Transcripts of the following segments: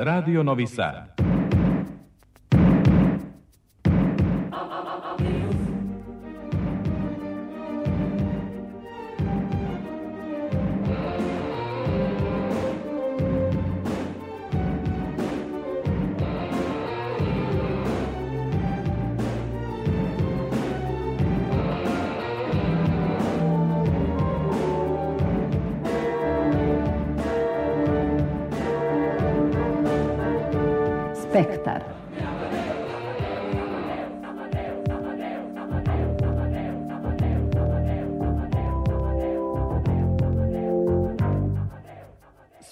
Radio Novi Sad.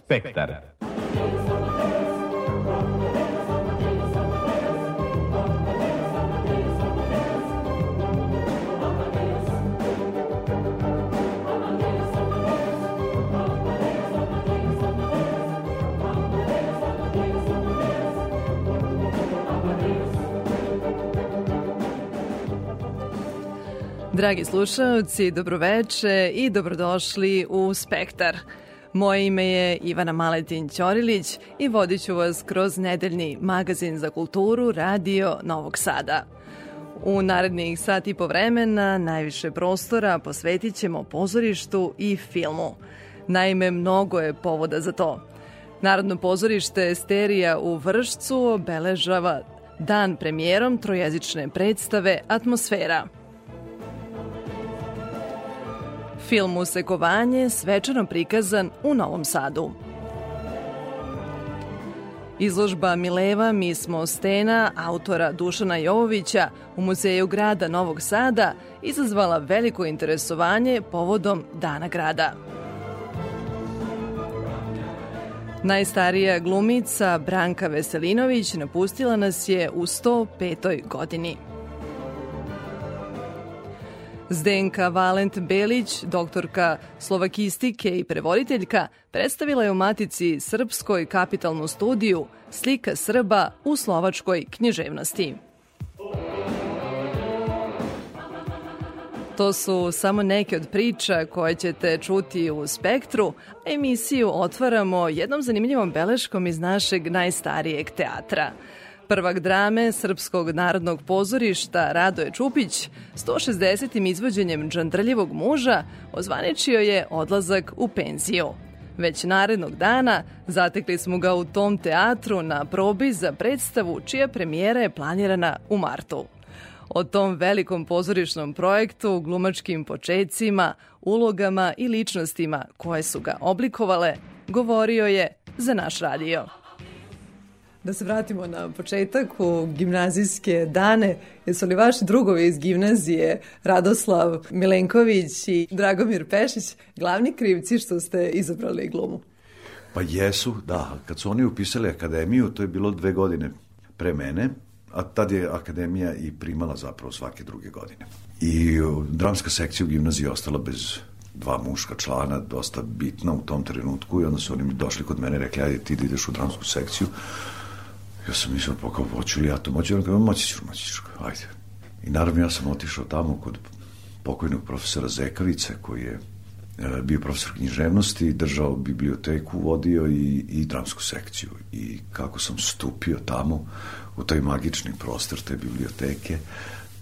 Spektar. Dragi slušalci, dobroveče i dobrodošli u Spektar. Moje ime je Ivana Maletin Ćorilić i vodit ću vas kroz nedeljni magazin za kulturu Radio Novog Sada. U narednih sat i po vremena najviše prostora posvetit ćemo pozorištu i filmu. Naime, mnogo je povoda za to. Narodno pozorište Sterija u Vršcu obeležava dan premijerom trojezične predstave Atmosfera – Film Usekovanje svečano prikazan u Novom Sadu. Izložba Mileva Mi smo stena autora Dušana Jovovića u Muzeju grada Novog Sada izazvala veliko interesovanje povodom Dana grada. Najstarija glumica Branka Veselinović napustila nas je u 105. godini. Zdenka Valent Belić, doktorka slovakistike i prevoditeljka, predstavila je u Matici Srpskoj kapitalnu studiju Slika Srba u slovačkoj književnosti. To su samo neke od priča koje ćete čuti u Spektru. Emisiju otvaramo jednom zanimljivom beleškom iz našeg najstarijeg teatra – Prvak drame Srpskog narodnog pozorišta Radoje Čupić 160. izvođenjem Džandrljivog muža ozvaničio je odlazak u penziju. Već narednog dana zatekli smo ga u tom teatru na probi za predstavu čija premijera je planirana u martu. O tom velikom pozorišnom projektu, glumačkim počecima, ulogama i ličnostima koje su ga oblikovale, govorio je za naš radio. Da se vratimo na početak u gimnazijske dane. Jesu li vaši drugovi iz gimnazije Radoslav Milenković i Dragomir Pešić glavni krivci što ste izabrali glumu? Pa jesu, da. Kad su oni upisali akademiju, to je bilo dve godine pre mene, a tad je akademija i primala zapravo svake druge godine. I dramska sekcija u gimnaziji ostala bez dva muška člana, dosta bitna u tom trenutku i onda su oni došli kod mene i rekli, ajde ti da ideš u dramsku sekciju, Ja sam mislio, pa kao, hoću li ja to moći? On kao, moći ću, moći ću, ajde. I naravno ja sam otišao tamo kod pokojnog profesora Zekavice, koji je e, bio profesor književnosti, držao biblioteku, vodio i, i dramsku sekciju. I kako sam stupio tamo, u taj magični prostor te biblioteke,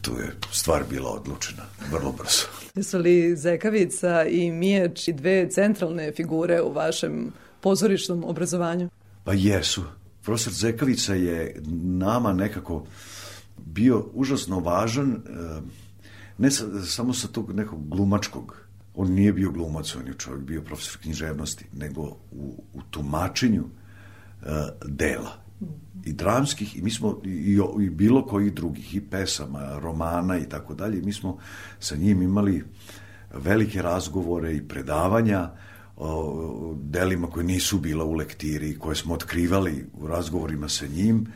tu je stvar bila odlučena vrlo brzo. Jesu li Zekavica i Mijač i dve centralne figure u vašem pozorišnom obrazovanju? Pa jesu profesor Zekavica je nama nekako bio užasno važan, e, ne sa, samo sa tog nekog glumačkog, on nije bio glumac, on je čovjek bio profesor književnosti, nego u, u tumačenju uh, dela. I dramskih i mi smo i, i bilo kojih drugih i pesama, romana i tako dalje mi smo sa njim imali velike razgovore i predavanja o delima koje nisu bila u lektiri, koje smo otkrivali u razgovorima sa njim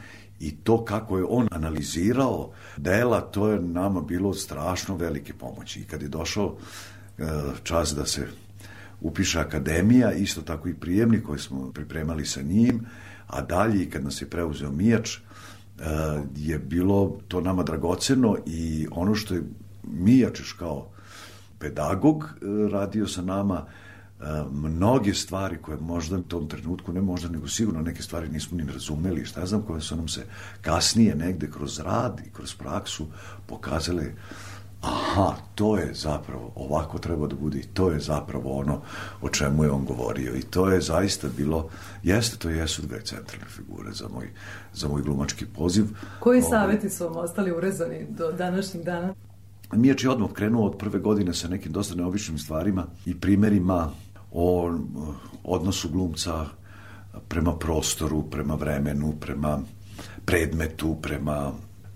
i to kako je on analizirao dela, to je nama bilo strašno velike pomoći. I kad je došao e, čas da se upiše akademija, isto tako i prijemni koji smo pripremali sa njim, a dalje kad nas je preuzeo Mijač, e, je bilo to nama dragoceno i ono što je Mijač kao pedagog e, radio sa nama, mnoge stvari koje možda u tom trenutku, ne možda, nego sigurno neke stvari nismo ni razumeli, šta znam, koje su nam se kasnije negde kroz rad i kroz praksu pokazale aha, to je zapravo, ovako treba da bude i to je zapravo ono o čemu je on govorio i to je zaista bilo, jeste, to jesu dve centralne figure za moj, za moj glumački poziv. Koji Ovo, saveti su vam ostali urezani do današnjih dana? Mijač je odmah krenuo od prve godine sa nekim dosta neobičnim stvarima i primerima o odnosu glumca prema prostoru, prema vremenu, prema predmetu, prema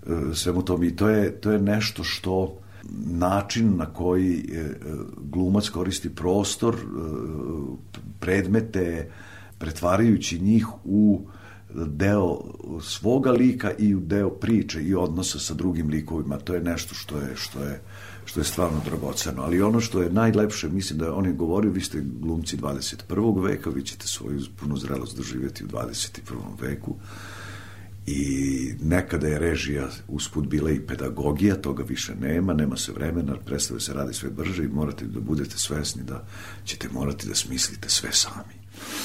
e, svemu tom i to je, to je nešto što način na koji e, glumac koristi prostor, e, predmete, pretvarajući njih u deo svoga lika i u deo priče i odnosa sa drugim likovima. To je nešto što je, što je, što je stvarno dragoceno. Ali ono što je najlepše, mislim da on je govorio, vi ste glumci 21. veka, vi ćete svoju punu zrelost doživjeti u 21. veku. I nekada je režija usput bila i pedagogija, toga više nema, nema se vremena, predstave se radi sve brže i morate da budete svesni da ćete morati da smislite sve sami.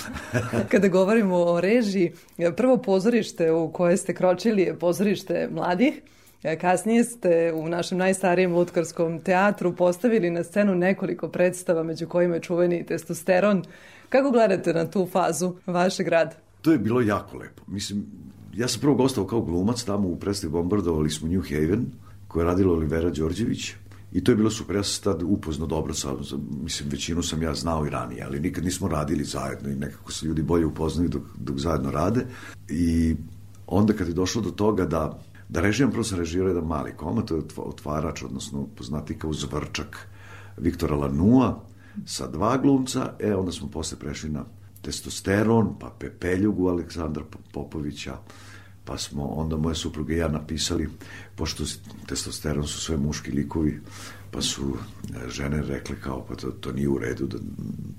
Kada govorimo o režiji, prvo pozorište u koje ste kročili je pozorište mladih, Kasnije ste u našem najstarijem lutkarskom teatru postavili na scenu nekoliko predstava, među kojima je čuveni testosteron. Kako gledate na tu fazu vašeg rada? To je bilo jako lepo. Mislim, ja sam prvo gostao kao glumac tamo u predstavi bombardovali smo New Haven, koje je radila Olivera Đorđević. I to je bilo super, ja sam tad upozno dobro, sa, mislim, većinu sam ja znao i ranije, ali nikad nismo radili zajedno i nekako se ljudi bolje upoznaju dok, dok zajedno rade. I onda kad je došlo do toga da, da režijam, prvo sam režirao jedan mali komad, to je otvarač, odnosno poznati kao zvrčak Viktora Lanua, sa dva glumca, e, onda smo posle prešli na testosteron, pa Pepeljugu Aleksandra Popovića, pa smo onda moje supruge i ja napisali, pošto testosteron su sve muški likovi, pa su e, žene rekle kao, pa to, to nije u redu da,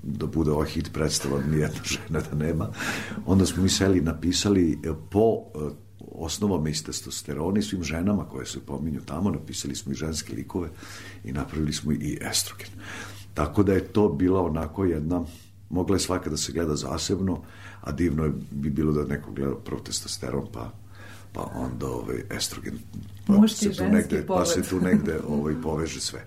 da bude ova hit predstava, nijedna žena da nema. Onda smo mi seli napisali e, po e, osnovama iz testosterona i svim ženama koje se pominju tamo, napisali smo i ženske likove i napravili smo i estrogen. Tako da je to bila onako jedna mogla je svaka da se gleda zasebno, a divno je bi bilo da neko gleda prvo testosteron, pa pa onda ovaj estrogen pa Muški, se tu negde, pa se tu negde ovaj poveže sve.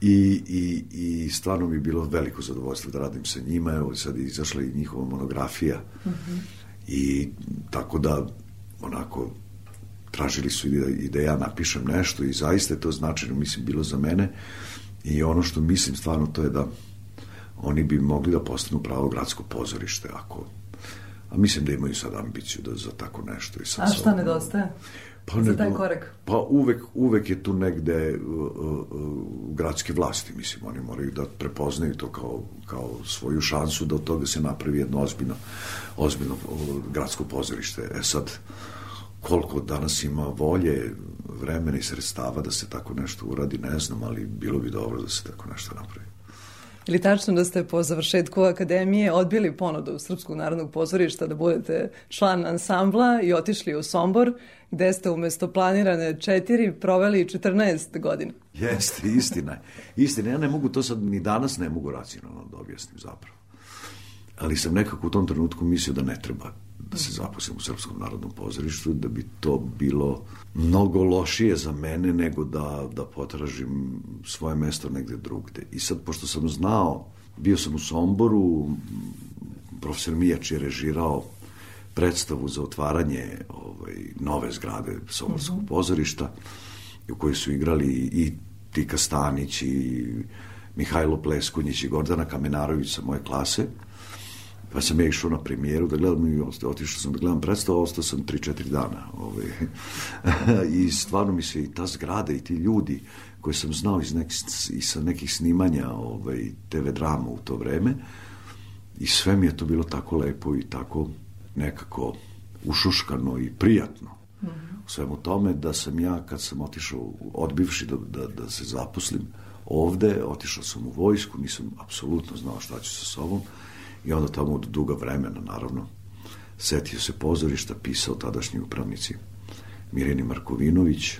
I, i, I stvarno mi je bilo veliko zadovoljstvo da radim sa njima, evo sad je izašla i njihova monografija uh mhm. -huh. i tako da onako tražili su i da, i da ja napišem nešto i zaista je to značajno, mislim, bilo za mene. I ono što mislim stvarno to je da oni bi mogli da postanu pravo gradsko pozorište ako a mislim da imaju sad ambiciju da za tako nešto i sad a šta sad, nedostaje? Pa za taj korak pa uvek, uvek je tu negde uh, uh, gradske vlasti mislim oni moraju da prepoznaju to kao, kao svoju šansu da od toga se napravi jedno ozbiljno ozbiljno uh, gradsko pozorište. E sad koliko danas ima volje vremena i sredstava da se tako nešto uradi, ne znam, ali bilo bi dobro da se tako nešto napravi. Ili tačno da ste po završetku akademije odbili ponudu Srpskog narodnog pozorišta da budete član ansambla i otišli u Sombor, gde ste umesto planirane četiri proveli 14 godina? Jeste, istina. Istina, ja ne mogu to sad, ni danas ne mogu racionalno da objasnim zapravo. Ali sam nekako u tom trenutku mislio da ne treba da se zaposlim u Srpskom narodnom pozorištu, da bi to bilo mnogo lošije za mene nego da, da potražim svoje mesto negde drugde. I sad, pošto sam znao, bio sam u Somboru, profesor Mijač je režirao predstavu za otvaranje ovaj, nove zgrade Somborskog mhm. -huh. pozorišta, u kojoj su igrali i Tika Stanić i Mihajlo Pleskunjić i Gordana Kamenarović sa moje klase. Pa sam ja išao na premijeru da gledam i otišao sam da gledam predstavu, ostao sam 3-4 dana. Ovaj. I stvarno mi se i ta zgrada i ti ljudi koje sam znao iz nek, i sa nekih snimanja ovaj, TV drama u to vreme i sve mi je to bilo tako lepo i tako nekako ušuškano i prijatno mm -hmm. u svemu tome da sam ja kad sam otišao odbivši da, da, da se zaposlim ovde, otišao sam u vojsku, nisam apsolutno znao šta ću sa sobom, I onda tamo od duga vremena, naravno, setio se pozorišta, pisao tadašnji upravnici Mirjani Markovinović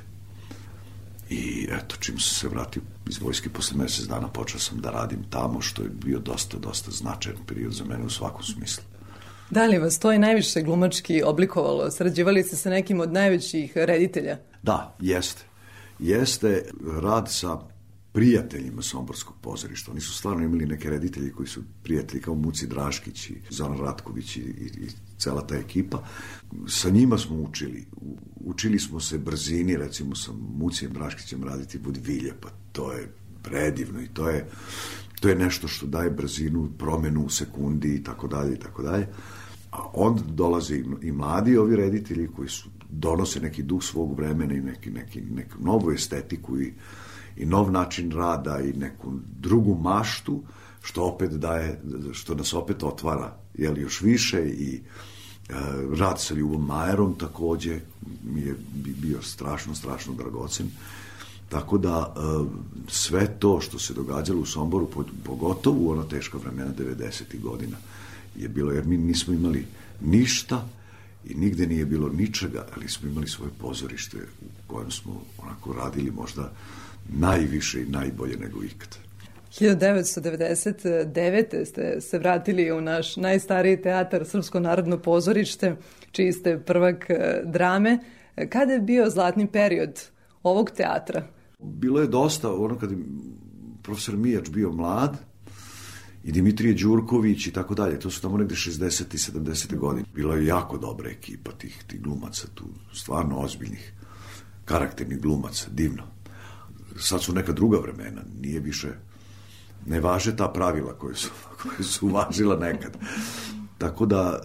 I eto, čim sam se vratio iz vojske posle mesec dana, počeo sam da radim tamo, što je bio dosta, dosta značajan period za mene u svakom smislu. Da li vas to je najviše glumački oblikovalo? Sarađivali ste sa nekim od najvećih reditelja? Da, jeste. Jeste rad sa prijateljima Somborskog pozorišta. Oni su stvarno imali neke reditelji koji su prijatelji kao Muci Draškić i Zoran Ratković i, i, i cela ta ekipa. Sa njima smo učili. Učili smo se brzini, recimo sa Mucijem Draškićem raditi vodvilje, pa to je predivno i to je to je nešto što daje brzinu, promenu u sekundi i tako dalje i tako dalje. A onda dolaze i mladi ovi reditelji koji su donose neki duh svog vremena i neki, neki, neku novu estetiku i, i nov način rada i neku drugu maštu, što opet daje, što nas opet otvara jel, još više i e, rad sa Ljubom Majerom takođe mi je bio strašno, strašno dragocen. Tako da e, sve to što se događalo u Somboru, pogotovo u ona teška vremena 90. godina, je bilo, jer mi nismo imali ništa i nigde nije bilo ničega, ali smo imali svoje pozorište u kojem smo onako radili možda najviše i najbolje nego ikad. 1999. ste se vratili u naš najstariji teatar Srpsko narodno pozorište, čiji ste prvak e, drame. Kada je bio zlatni period ovog teatra? Bilo je dosta, ono kad je profesor Mijač bio mlad, i Dimitrije Đurković i tako dalje. To su tamo negde 60. i 70. godine. Bila je jako dobra ekipa tih, tih glumaca tu, stvarno ozbiljnih, karakternih glumaca, divno. Sad su neka druga vremena, nije više, ne važe ta pravila koje su, koje su važila nekad. Tako da,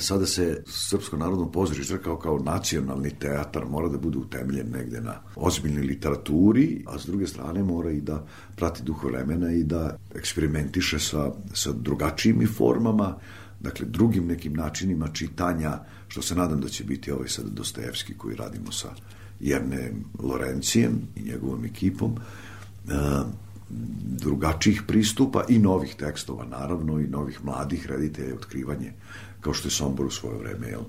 sada se Srpsko narodno pozorište kao kao nacionalni teatar mora da bude utemeljen negde na ozbiljnoj literaturi, a s druge strane mora i da prati duh vremena i da eksperimentiše sa, sa drugačijim formama, dakle drugim nekim načinima čitanja, što se nadam da će biti ovaj sad Dostojevski koji radimo sa Jerne Lorencijem i njegovom ekipom, uh, drugačijih pristupa i novih tekstova, naravno, i novih mladih reditelja, otkrivanje kao što je Sombor u svoje vreme jel,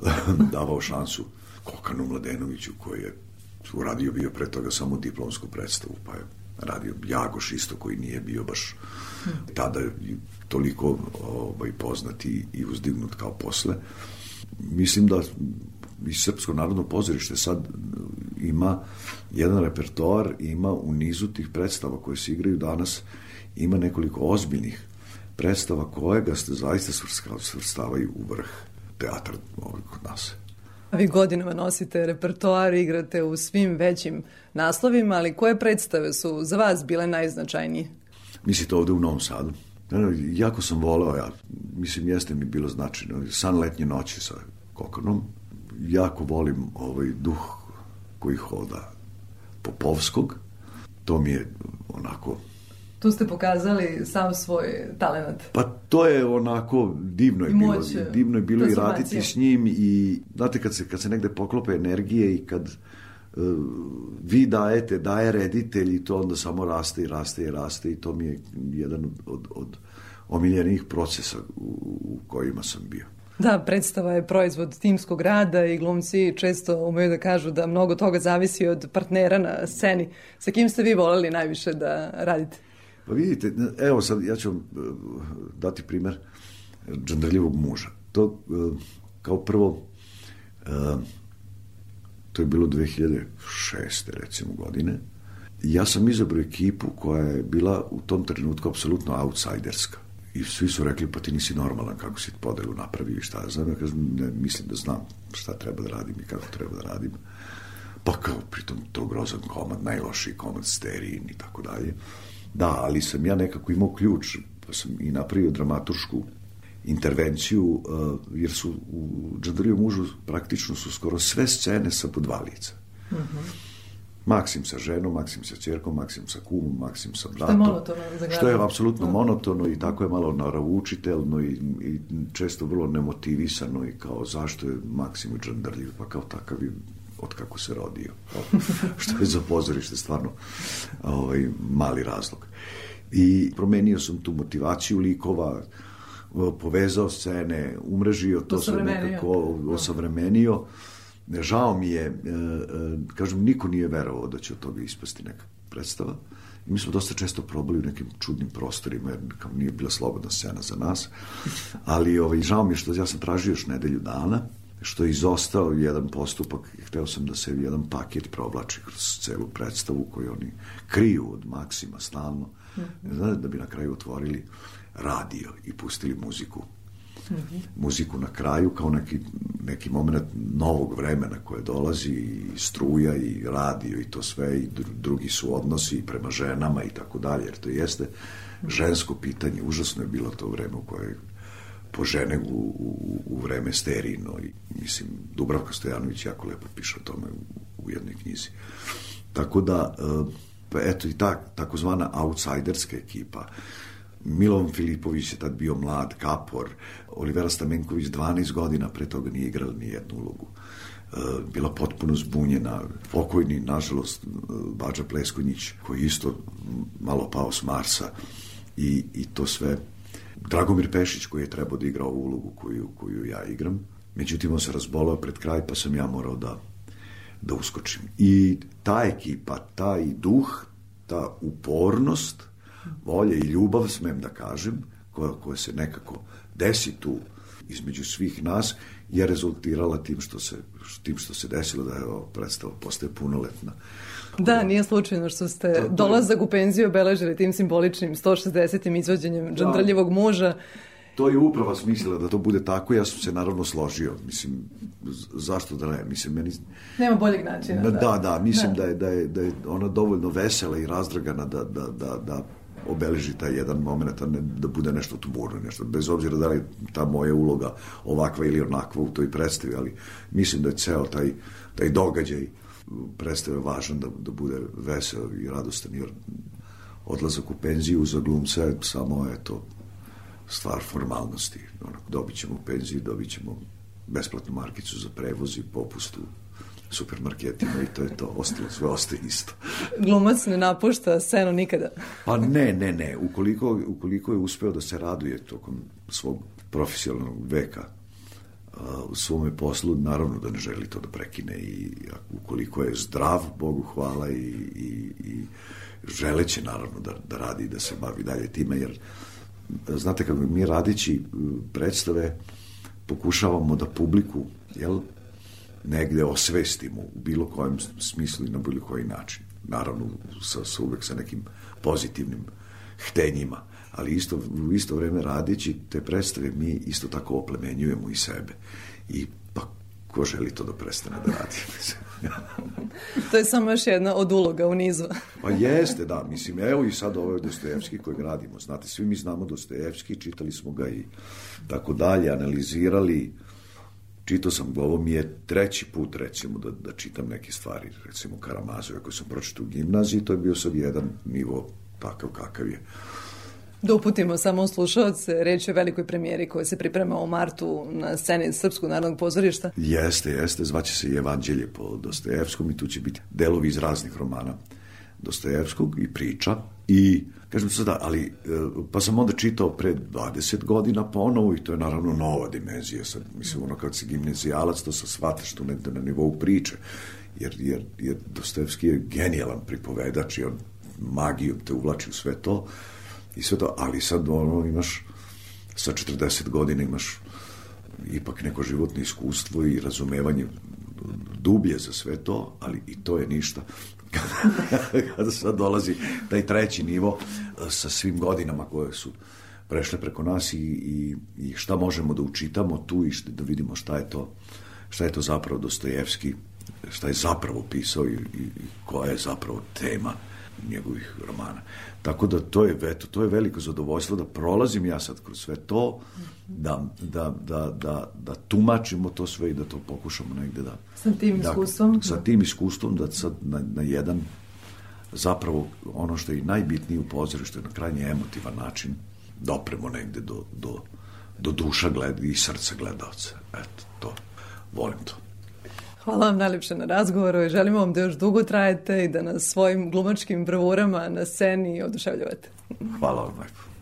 davao šansu Kokanu Mladenoviću koji je uradio bio pre toga samo diplomsku predstavu pa je radio Jagoš isto koji nije bio baš tada toliko ovaj, poznati i uzdignut kao posle. Mislim da i Srpsko narodno pozorište sad ima jedan repertoar, ima u nizu tih predstava koje se igraju danas, ima nekoliko ozbiljnih predstava kojega ste zaista svrstavaju u vrh teatra ovih kod nas. A vi godinama nosite repertoar, igrate u svim većim naslovima, ali koje predstave su za vas bile najznačajnije? Mislite ovde u Novom Sadu? Jako sam volao, ja, mislim, jeste mi bilo značajno. San letnje noći sa Kokonom. Jako volim ovaj duh koji hoda Popovskog. To mi je onako Tu ste pokazali sam svoj talent. Pa to je onako divno je bilo, divno je bilo i raditi s njim i znate kad se kad se negde poklope energije i kad uh, vi dajete, daje reditelj i to onda samo raste i raste i raste i to mi je jedan od, od omiljenih procesa u, u kojima sam bio. Da, predstava je proizvod timskog rada i glumci često umeju da kažu da mnogo toga zavisi od partnera na sceni. Sa kim ste vi voleli najviše da radite? Pa vidite, evo sad, ja ću e, dati primer džandrljivog muža. To, e, kao prvo, e, to je bilo 2006. recimo godine. Ja sam izabrao ekipu koja je bila u tom trenutku apsolutno outsiderska. I svi su rekli, pa ti nisi normalan kako si podelu napravio i šta ja znam. Ja kažem, ne, mislim da znam šta treba da radim i kako treba da radim. Pa kao, pritom, to grozan komad, najlošiji komad, sterin i tako dalje. Da, ali sam ja nekako imao ključ, pa sam i napravio dramaturšku intervenciju, uh, jer su u Džandriju mužu praktično su skoro sve scene sa po dva lica. Uh mhm. -huh. Maksim sa ženom, Maksim sa čerkom, Maksim sa kumom, Maksim sa bratom. Što je monotono za Što je apsolutno -huh. monotono i tako je malo naravučitelno i, i često vrlo nemotivisano i kao zašto je Maksim u Džandrlju, pa kao takav je od kako se rodio. što je za pozorište stvarno ovaj, mali razlog. I promenio sam tu motivaciju likova, povezao scene, umrežio to sve nekako, osavremenio. Žao mi je, e, e, kažem, niko nije verovao da će od toga ispasti neka predstava. I mi smo dosta često probali u nekim čudnim prostorima, jer kao nije bila slobodna scena za nas. Ali ovaj, žao mi je što ja sam tražio još nedelju dana, što je izostao jedan postupak i hteo sam da se jedan paket provlači kroz celu predstavu koju oni kriju od Maksima stalno, mm -hmm. da bi na kraju otvorili radio i pustili muziku. Muziku na kraju kao neki, neki moment novog vremena koje dolazi i struja i radio i to sve i drugi su odnosi prema ženama i tako dalje jer to jeste žensko pitanje. Užasno je bilo to vreme u koje po žene u, u, u vreme sterijno i mislim Dubravka Stojanović jako lepo piše o tome u, u jednoj knjizi. Tako da pa eto i ta takozvana outsiderska ekipa Milovan Filipović je tad bio mlad, kapor, Olivera Stamenković 12 godina pre toga nije igrala ni jednu ulogu. E, bila potpuno zbunjena, pokojni, nažalost, e, Bađa Pleskonjić, koji isto malo pao s Marsa i, i to sve. Dragomir Pešić, koji je trebao da igra ovu ulogu koju, koju ja igram. Međutim, on se razbolao pred kraj, pa sam ja morao da, da uskočim. I ta ekipa, taj duh, ta upornost, volje i ljubav, smem da kažem, koja, koja se nekako desi tu između svih nas, je rezultirala tim što se, tim što se desilo da je predstava postaje punoletna. Da, nije slučajno što ste dolazak u penziju obeležili tim simboličnim 160. izvođenjem da. Džandrljivog muža. To je uprava smislila da to bude tako, ja sam se naravno složio. Mislim, zašto da ne? Mislim, meni... Nema boljeg načina. Da, da, da mislim da. Da, je, da, je, da je ona dovoljno vesela i razdragana da, da, da, da obeleži taj jedan moment, a ne da bude nešto tuburno, nešto, bez obzira da li ta moja uloga ovakva ili onakva u toj predstavi, ali mislim da je ceo taj, taj događaj predstave važan da, da bude vesel i radostan, jer odlazak u penziju za glumca je samo eto, stvar formalnosti. Onako, dobit ćemo penziju, dobit ćemo besplatnu markicu za prevoz i popustu supermarketima i to je to, ostalo, sve ostaje isto. Glumac ne napušta scenu nikada? Pa ne, ne, ne. Ukoliko, ukoliko je uspeo da se raduje tokom svog profesionalnog veka u svome poslu, naravno da ne želi to da prekine i ukoliko je zdrav, Bogu hvala i, i, i želeće naravno da, da radi i da se bavi dalje time, jer znate kako mi radići predstave pokušavamo da publiku jel, negde osvestimo u bilo kojem smislu i na bilo koji način. Naravno, sa, sa uvek sa nekim pozitivnim htenjima, ali isto, u isto vreme radići te predstave mi isto tako oplemenjujemo i sebe. I pa ko želi to da prestane da radi? to je samo još jedna od uloga u nizu. pa jeste, da. Mislim, evo i sad ovo je Dostojevski kojeg radimo. Znate, svi mi znamo Dostojevski, čitali smo ga i tako dalje, analizirali, čitao sam, ovo mi je treći put recimo da, da čitam neke stvari, recimo Karamazove koje sam pročitao u gimnaziji, to je bio sad jedan nivo takav kakav je. Da uputimo samo slušalce, reč je o velikoj premijeri koja se priprema u martu na sceni Srpskog narodnog pozorišta. Jeste, jeste, zvaće se i Evanđelje po Dostojevskom i tu će biti delovi iz raznih romana Dostojevskog i priča i kažem sada, ali e, pa sam onda čitao pre 20 godina ponovo i to je naravno nova dimenzija sad, mislim ono kad si gimnazijalac to se shvataš tu negde na nivou priče jer, jer, jer Dostojevski je genijalan pripovedač i on magijom te uvlači u sve to i sve to, ali sad ono imaš sa 40 godina imaš ipak neko životno iskustvo i razumevanje dublje za sve to, ali i to je ništa. kada sad dolazi taj treći nivo e, sa svim godinama koje su prešle preko nas i, i, i šta možemo da učitamo tu i šta, da vidimo šta je to šta je to zapravo Dostojevski šta je zapravo pisao i, i, i koja je zapravo tema njegovih romana. Tako da to je, eto, to je veliko zadovoljstvo da prolazim ja sad kroz sve to, da, da, da, da, da tumačimo to sve i da to pokušamo negde da... Sa tim da, iskustvom? Sa tim iskustvom da sad na, na jedan zapravo ono što je najbitnije u pozorištu je na krajnje emotivan način dopremo negde do, do, do duša gleda i srca gledalca. Eto, to. Volim to. Hvala vam najljepše na razgovoru i želimo vam da još dugo trajete i da nas svojim glumačkim bravurama na sceni oduševljavate. Hvala vam lepo.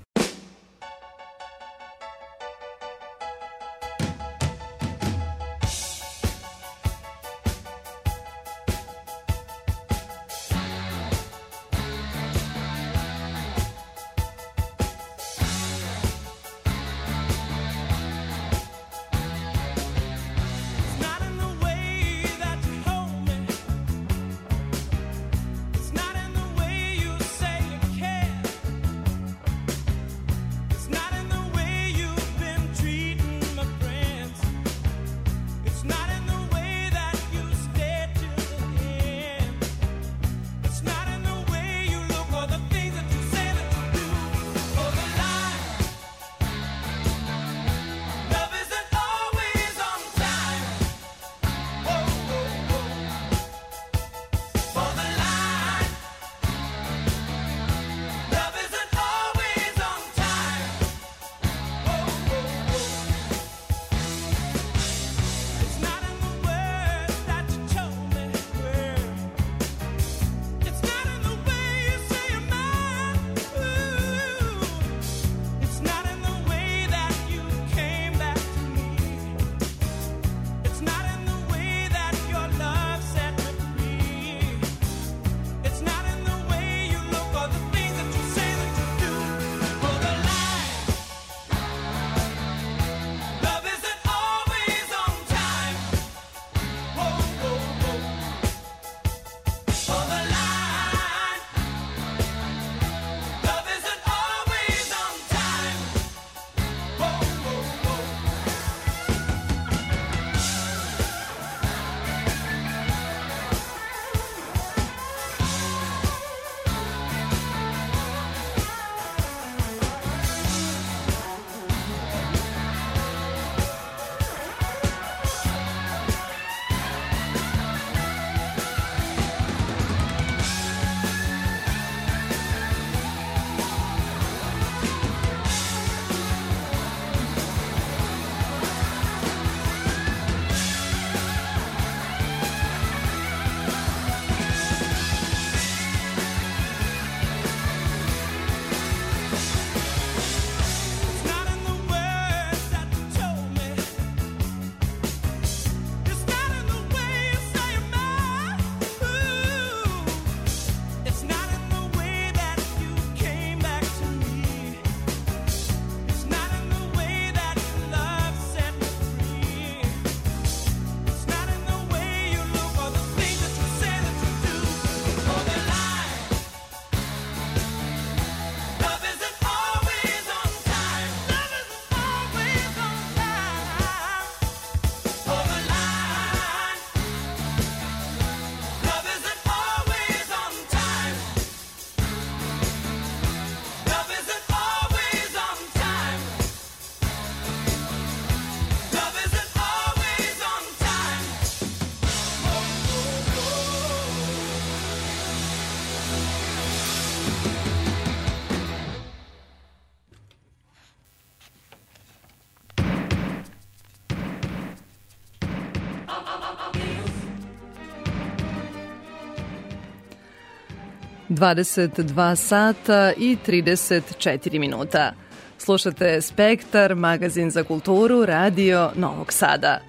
22 sata i 34 minuta. Slušate Spektar, magazin za kulturu, radio Novog Sada.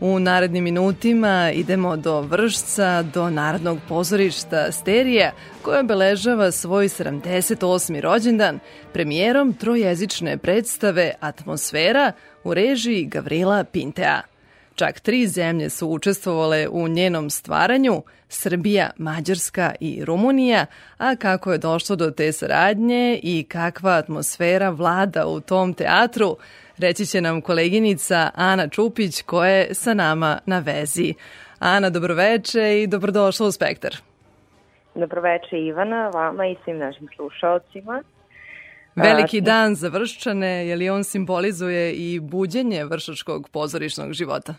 U narednim minutima idemo do Vršca, do Narodnog pozorišta Sterija, koja obeležava svoj 78. rođendan premijerom trojezične predstave Atmosfera u režiji Gavrila Pintea. Čak tri zemlje su učestvovale u njenom stvaranju, Srbija, Mađarska i Rumunija, a kako je došlo do te saradnje i kakva atmosfera vlada u tom teatru, reći će nam koleginica Ana Čupić koja je sa nama na vezi. Ana, dobroveče i dobrodošla u Spektar. Dobroveče Ivana, vama i svim našim slušalcima. Veliki dan za vrščane, je li on simbolizuje i buđenje vršačkog pozorišnog života?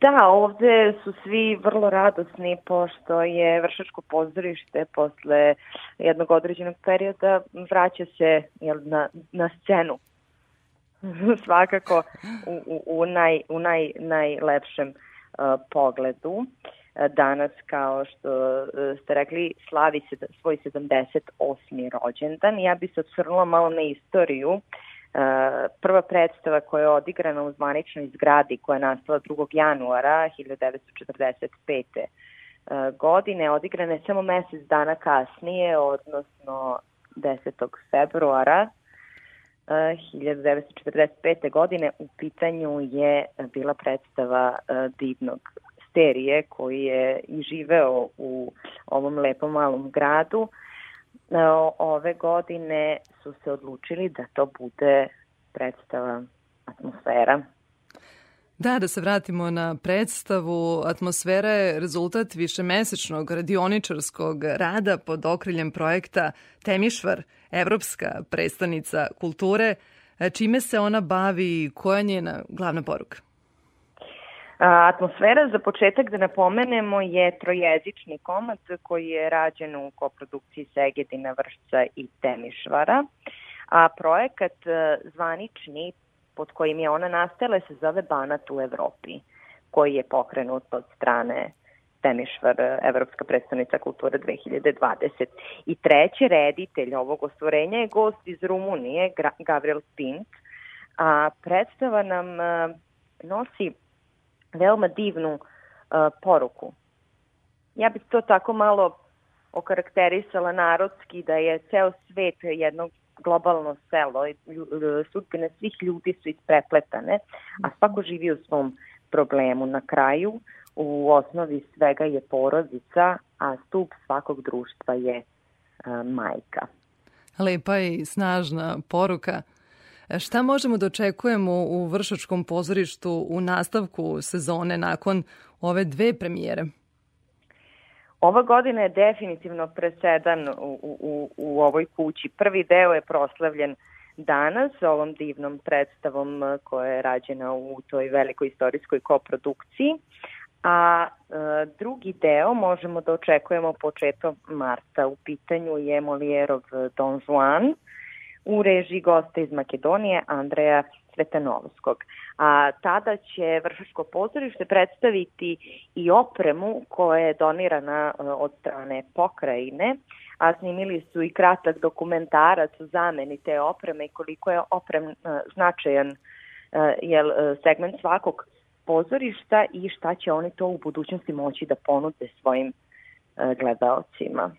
Da, ovde su svi vrlo radosni pošto je Vršačko pozorište posle jednog određenog perioda vraća se jel, na, na scenu. Svakako u, u, u, naj, u naj, najlepšem uh, pogledu. Danas, kao što uh, ste rekli, slavi se svoj 78. rođendan. Ja bi se odsvrnula malo na istoriju uh, prva predstava koja je odigrana u zvaničnoj zgradi koja je nastala 2. januara 1945. godine, odigrana je samo mesec dana kasnije, odnosno 10. februara 1945. godine u pitanju je bila predstava divnog sterije koji je i živeo u ovom lepom malom gradu ove godine su se odlučili da to bude predstava atmosfera. Da, da se vratimo na predstavu. Atmosfera je rezultat višemesečnog radioničarskog rada pod okriljem projekta Temišvar, Evropska predstavnica kulture. Čime se ona bavi i koja je njena glavna poruka? Atmosfera za početak da napomenemo je trojezični komad koji je rađen u koprodukciji Segedina, Vršca i Temišvara, a projekat e, zvanični pod kojim je ona nastala se zove Banat u Evropi, koji je pokrenut od strane Temišvar, Evropska predstavnica kulture 2020. I treći reditelj ovog ostvorenja je gost iz Rumunije, Gabriel Pint, a predstava nam e, nosi veoma divnu uh, poruku. Ja bih to tako malo okarakterisala narodski da je ceo svet jednog globalno selo, sudbine svih ljudi su isprepletane, a svako živi u svom problemu. Na kraju, u osnovi svega je porodica, a stup svakog društva je uh, majka. Lepa i snažna poruka. Šta možemo da očekujemo u Vršačkom pozorištu u nastavku sezone nakon ove dve premijere? Ova godina je definitivno presedan u, u, u ovoj kući. Prvi deo je proslavljen danas ovom divnom predstavom koja je rađena u toj velikoj istorijskoj koprodukciji, a e, drugi deo možemo da očekujemo početom marta. U pitanju je Molijerov Don Juan, u režiji gosta iz Makedonije Andreja Svetanovskog. A tada će Vršačko pozorište predstaviti i opremu koja je donirana e, od strane pokrajine, a snimili su i kratak dokumentarac u zameni te opreme i koliko je oprem e, značajan e, jel, segment svakog pozorišta i šta će oni to u budućnosti moći da ponude svojim gledaocima.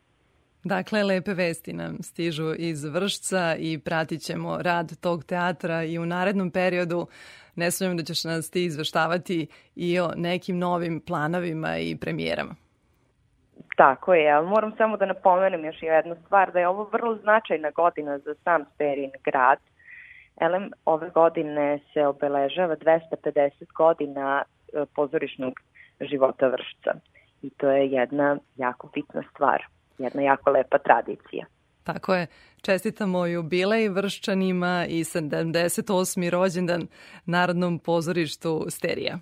Dakle, lepe vesti nam stižu iz Vršca i pratit ćemo rad tog teatra i u narednom periodu. Ne sumnjam da ćeš nas ti izveštavati i o nekim novim planovima i premijerama. Tako je, ali moram samo da napomenem još jednu stvar, da je ovo vrlo značajna godina za sam Sperin grad. Elem, ove godine se obeležava 250 godina e, pozorišnog života Vršca i to je jedna jako bitna stvar jedna jako lepa tradicija. Tako je. Čestitamo jubilej vrščanima i 78. rođendan Narodnom pozorištu Sterija.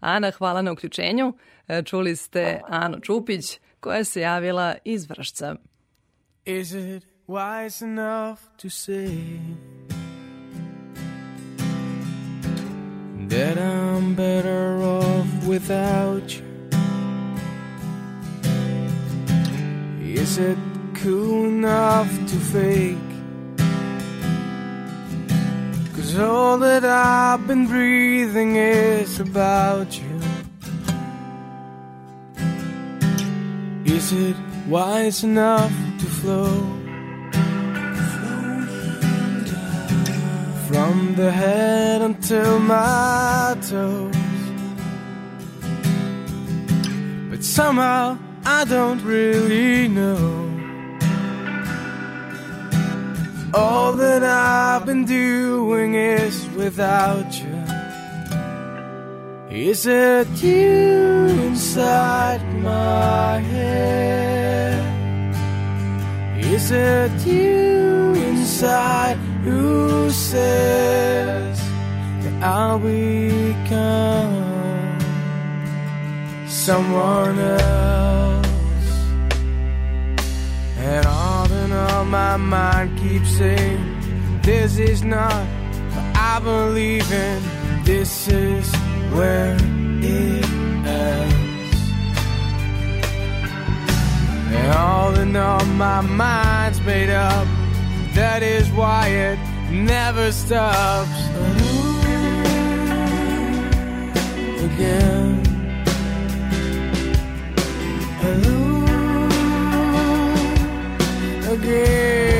Ana, hvala na uključenju. E, čuli ste Anu Čupić koja se javila iz Vršca. Is it wise enough to say That I'm better off without you Is it cool enough to fake? Cause all that I've been breathing is about you. Is it wise enough to flow? From the head until my toes. But somehow I don't really know. All that I've been doing is without you. Is it you inside my head? Is it you inside who says that I'll become someone else? My mind keeps saying, This is not what I believe in. This is where it ends. And all in all, my mind's made up. That is why it never stops. Again. quê?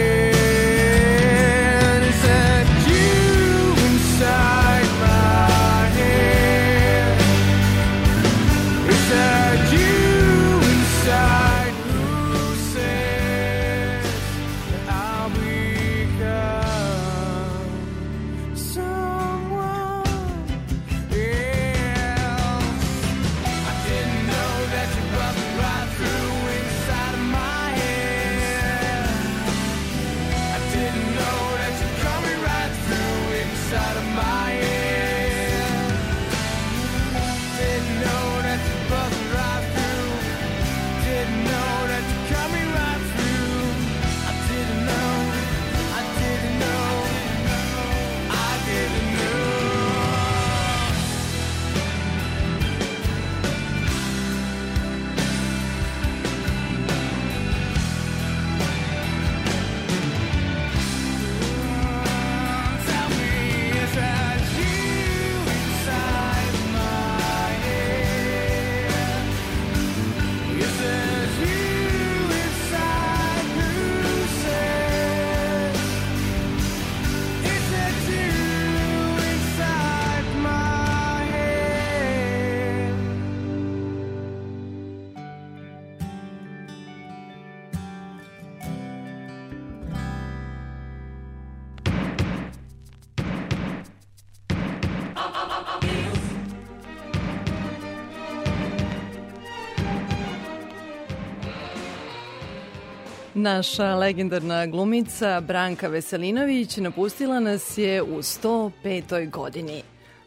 Naša legendarna glumica Branka Veselinović napustila nas je u 105. godini.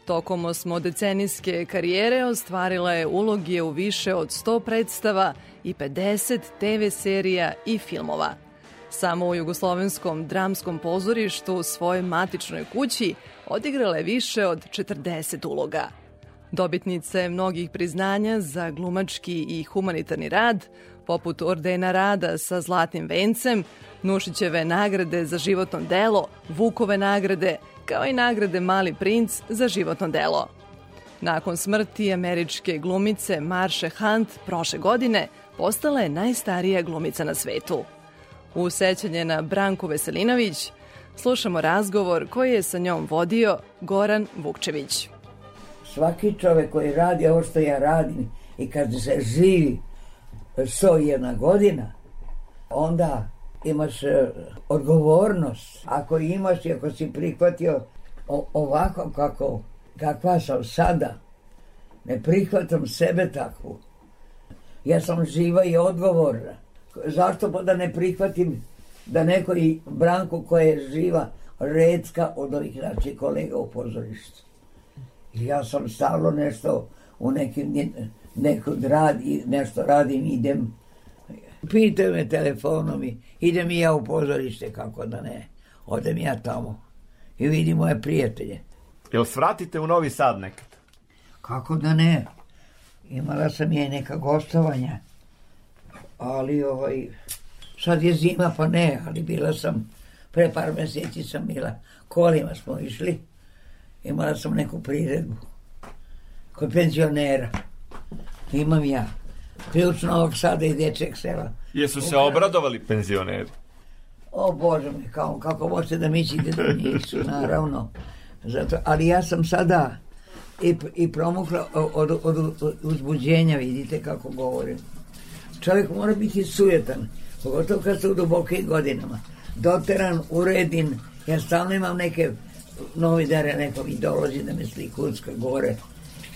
Tokom osmodecenijske karijere ostvarila je uloge u više od 100 predstava i 50 TV serija i filmova. Samo u Jugoslovenskom dramskom pozorištu u svojoj matičnoj kući odigrala je više od 40 uloga. Dobitnica je mnogih priznanja za glumački i humanitarni rad, poput Ordena rada sa Zlatnim vencem, Nušićeve nagrade za životno delo, Vukove nagrade, kao i nagrade Mali princ za životno delo. Nakon smrti američke glumice Marshe Hunt prošle godine postala je najstarija glumica na svetu. U sećanje na Branku Veselinović slušamo razgovor koji je sa njom vodio Goran Vukčević. svaki čovek koji radi ovo što ja radim i kad se živi 101 godina, onda imaš e, odgovornost. Ako imaš i ako si prihvatio ovako kako, kakva sam sada, ne prihvatam sebe takvu. Ja sam živa i odgovorna. Zašto pa da ne prihvatim da neko i Branku koja je živa redka od ovih naših kolega u pozorištu. Ja sam stalno nešto u nekim, nekud rad, i nešto radim, idem. Pitaju me telefonom i idem i ja u pozorište, kako da ne. Odem ja tamo i vidim moje prijatelje. Jel svratite u Novi Sad nekad? Kako da ne? Imala sam je neka gostovanja, ali ovaj, Sad je zima, pa ne, ali bila sam, pre par meseci sam bila, kolima smo išli, imala sam neku priredbu kod penzionera. Imam ja. Ključ Novog Sada i Dečeg sela. Jesu se obradovali penzioneri? O Bože mi, kao, kako možete da mislite da nisu, naravno. Zato, ali ja sam sada i, i promukla od, od, od uzbuđenja, vidite kako govorim. Čovjek mora biti sujetan, pogotovo kad ste u dubokim godinama. Doteran, uredin, ja stalno imam neke novinare, neko mi dolazi da me slikucka gore.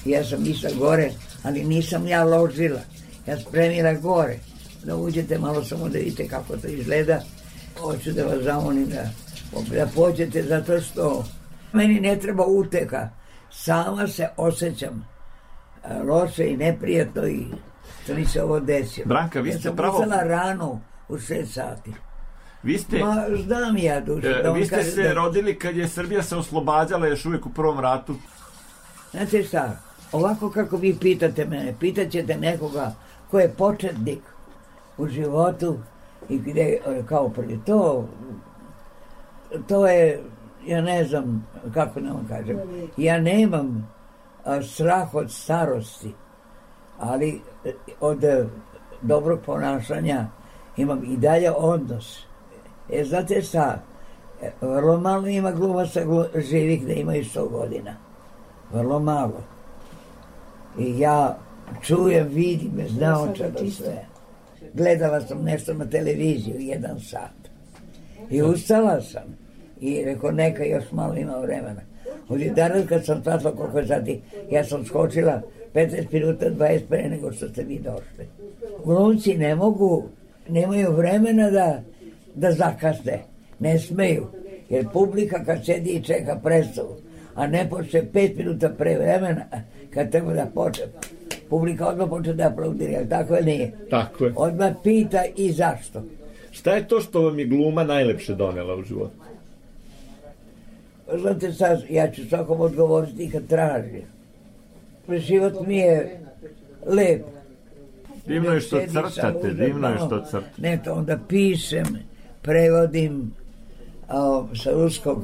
Ja sam išla gore, ali nisam ja ložila. Ja spremila gore. Da uđete malo samo da vidite kako to izgleda. Hoću da vas zamolim da, da pođete zato što meni ne treba uteka. Sama se osjećam a, loše i neprijatno i što mi se ovo desilo. Branka, vi ja ste sam pravo- rano u šest sati. Vi ste, Ma, znam ja duše. e, da vi ste se da- rodili kad je Srbija se oslobađala još uvijek u prvom ratu. Znate šta, ovako kako vi pitate mene, pitaćete nekoga ko je početnik u životu i gde, kao prvi, to, to je, ja ne znam kako da vam kažem, ja nemam strah od starosti, ali e, od e, dobrog ponašanja imam i dalje odnos. E, znate šta, E, vrlo malo ima glumaca glu- živih da imaju 100 godina vrlo malo. I ja čujem, vidim, znao čega sve. Gledala sam nešto na televiziju, jedan sat. I ustala sam. I rekao, neka još malo ima vremena. Od danas kad sam shvatila koliko sati, ja sam skočila 15 minuta, 20 pre nego što ste vi došli. Glumci ne mogu, nemaju vremena da, da zakasne. Ne smeju. Jer publika kad sedi i čeka predstavu, a ne počne pet minuta pre vremena, kad treba da počne, publika odmah počne da aplaudira, tako ili nije? Tako je. Odmah pita i zašto. Šta je to što vam je gluma najlepše donela u životu? Znate sad, ja ću svakom odgovoriti kad traži. Život mi je lep. Divno je što crtate, divno je što crtate. Ne, to onda pišem, prevodim a, sa ruskog.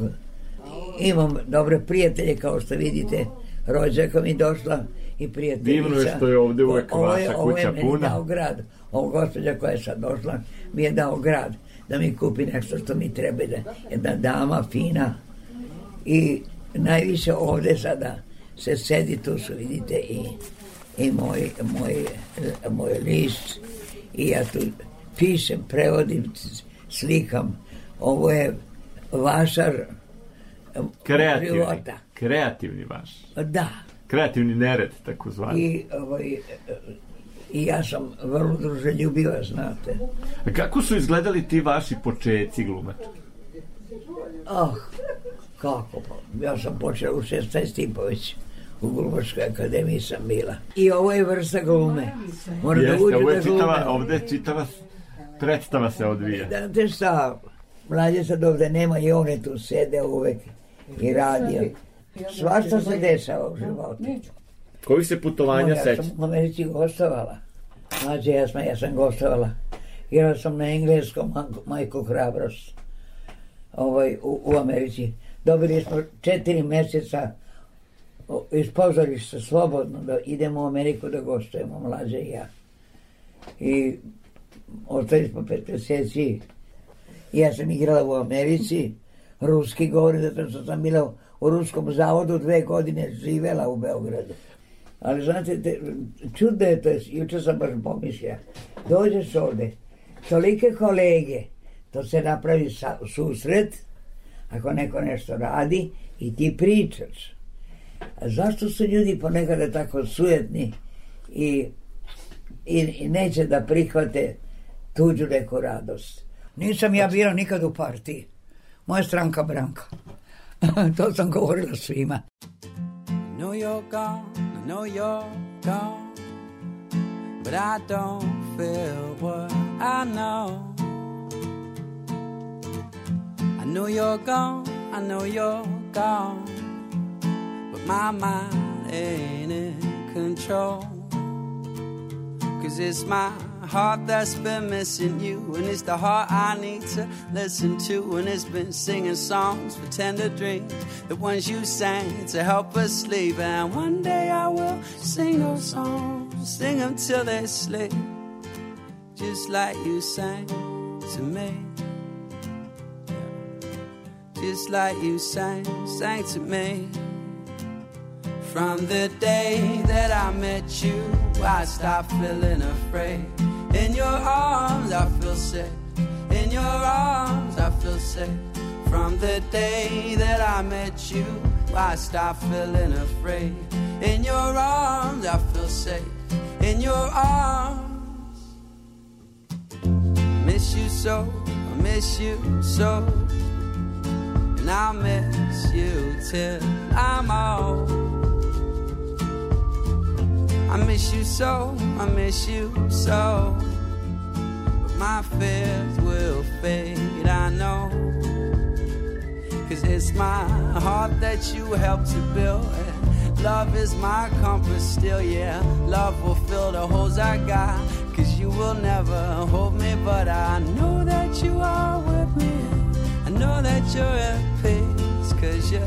Imam dobre prijatelje, kao što vidite, rođaka mi došla i prijateljica. Divno je što je ovde uvek je- vaša ovo je kuća meni puna. dao grad. Ovo gospođa koja je sad došla mi je dao grad da mi kupi nešto što mi treba. Da, jedna dama fina i najviše ovde sada se sedi, tu su vidite i, i moj, moj, moj list i ja tu pišem, prevodim, slikam. Ovo je vašar Kreativni. života. Kreativni vaš. Da. Kreativni nered, tako zvani. I, ovaj, I ja sam vrlo druželjubiva, znate. A kako su izgledali ti vaši počeci glumački? Ah, kako pa? Ja sam počela u 16 i po već u Glumačkoj akademiji sam bila. I ovo je vrsta glume. Mora da Jeste, uđe ovo da je čitava, glume. ovde čitava predstava se odvija. Znate šta, mlađe sad ovde nema i one tu sede uvek i radio. Svašta se dešava u životu. Kojih se putovanja ja seća? sam u Americi gostovala. Mlađe, ja sam, ja sam gostovala. Igrao sam na engleskom Majku Hrabrost ovaj, u, u Americi. Dobili smo četiri meseca iz pozorišta slobodno da idemo u Ameriku da gostujemo, mlađe i ja. I ostali smo pet meseci. Ja sam igrala u Americi, ruski govori, zato što sam bila u ruskom zavodu dve godine živela u Beogradu. Ali znate, te, čudno je to, juče sam baš pomislila. Dođeš ovde, tolike kolege, to se napravi sa, susret, ako neko nešto radi i ti pričaš. A zašto su ljudi ponekada tako sujetni i, i, i neće da prihvate tuđu neku radost? Nisam ja bila nikad u partiji. Moja stranka Branka. to sam govorila svima. I know you're gone, I know you're gone, but I don't feel what I know. I know you're gone, I know you're gone, but my mind ain't in control. Cause it's my heart that's been missing you, and it's the heart I need to listen to. And it's been singing songs for tender dreams, the ones you sang to help us sleep. And one day I will sing those songs, sing them till they sleep, just like you sang to me. Just like you sang, sang to me. From the day that I met you, I stopped feeling afraid. In your arms, I feel safe. In your arms, I feel safe. From the day that I met you, I stopped feeling afraid. In your arms, I feel safe. In your arms, miss you so, I miss you so. And I'll miss you till I'm old. I miss you so, I miss you so. But my fears will fade, I know. Cause it's my heart that you helped to build. Love is my compass still, yeah. Love will fill the holes I got. Cause you will never hold me, but I know that you are with me. I know that you're at peace. Cause you,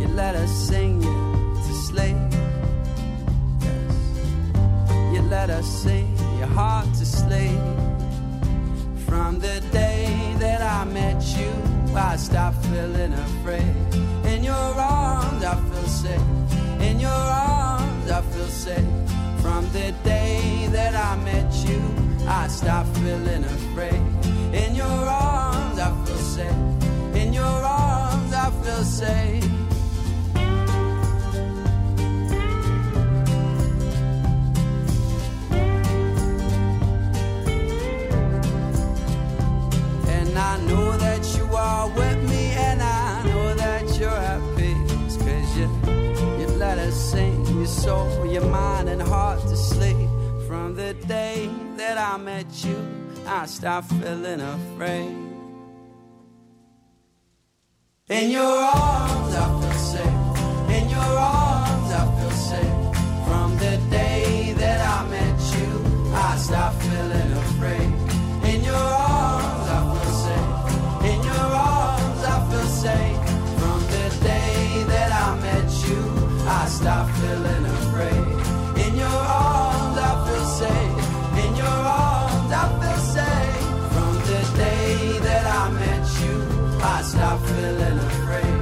you let us sing you to sleep. Let us sing your heart to sleep. From the day that I met you, I stopped feeling afraid. In your arms, I feel safe. In your arms, I feel safe. From the day that I met you, I stopped feeling afraid. In your arms, I feel safe. In your arms, I feel safe. I know that you are with me, and I know that you're at peace. Cause you, you let us sing your soul, your mind, and heart to sleep. From the day that I met you, I stopped feeling afraid. In your arms, I feel safe. In your arms, I feel safe. From the day that I met you, I stopped feeling afraid. I stopped feeling afraid. In your arms, I feel safe. In your arms, I feel safe. From the day that I met you, I stopped feeling afraid.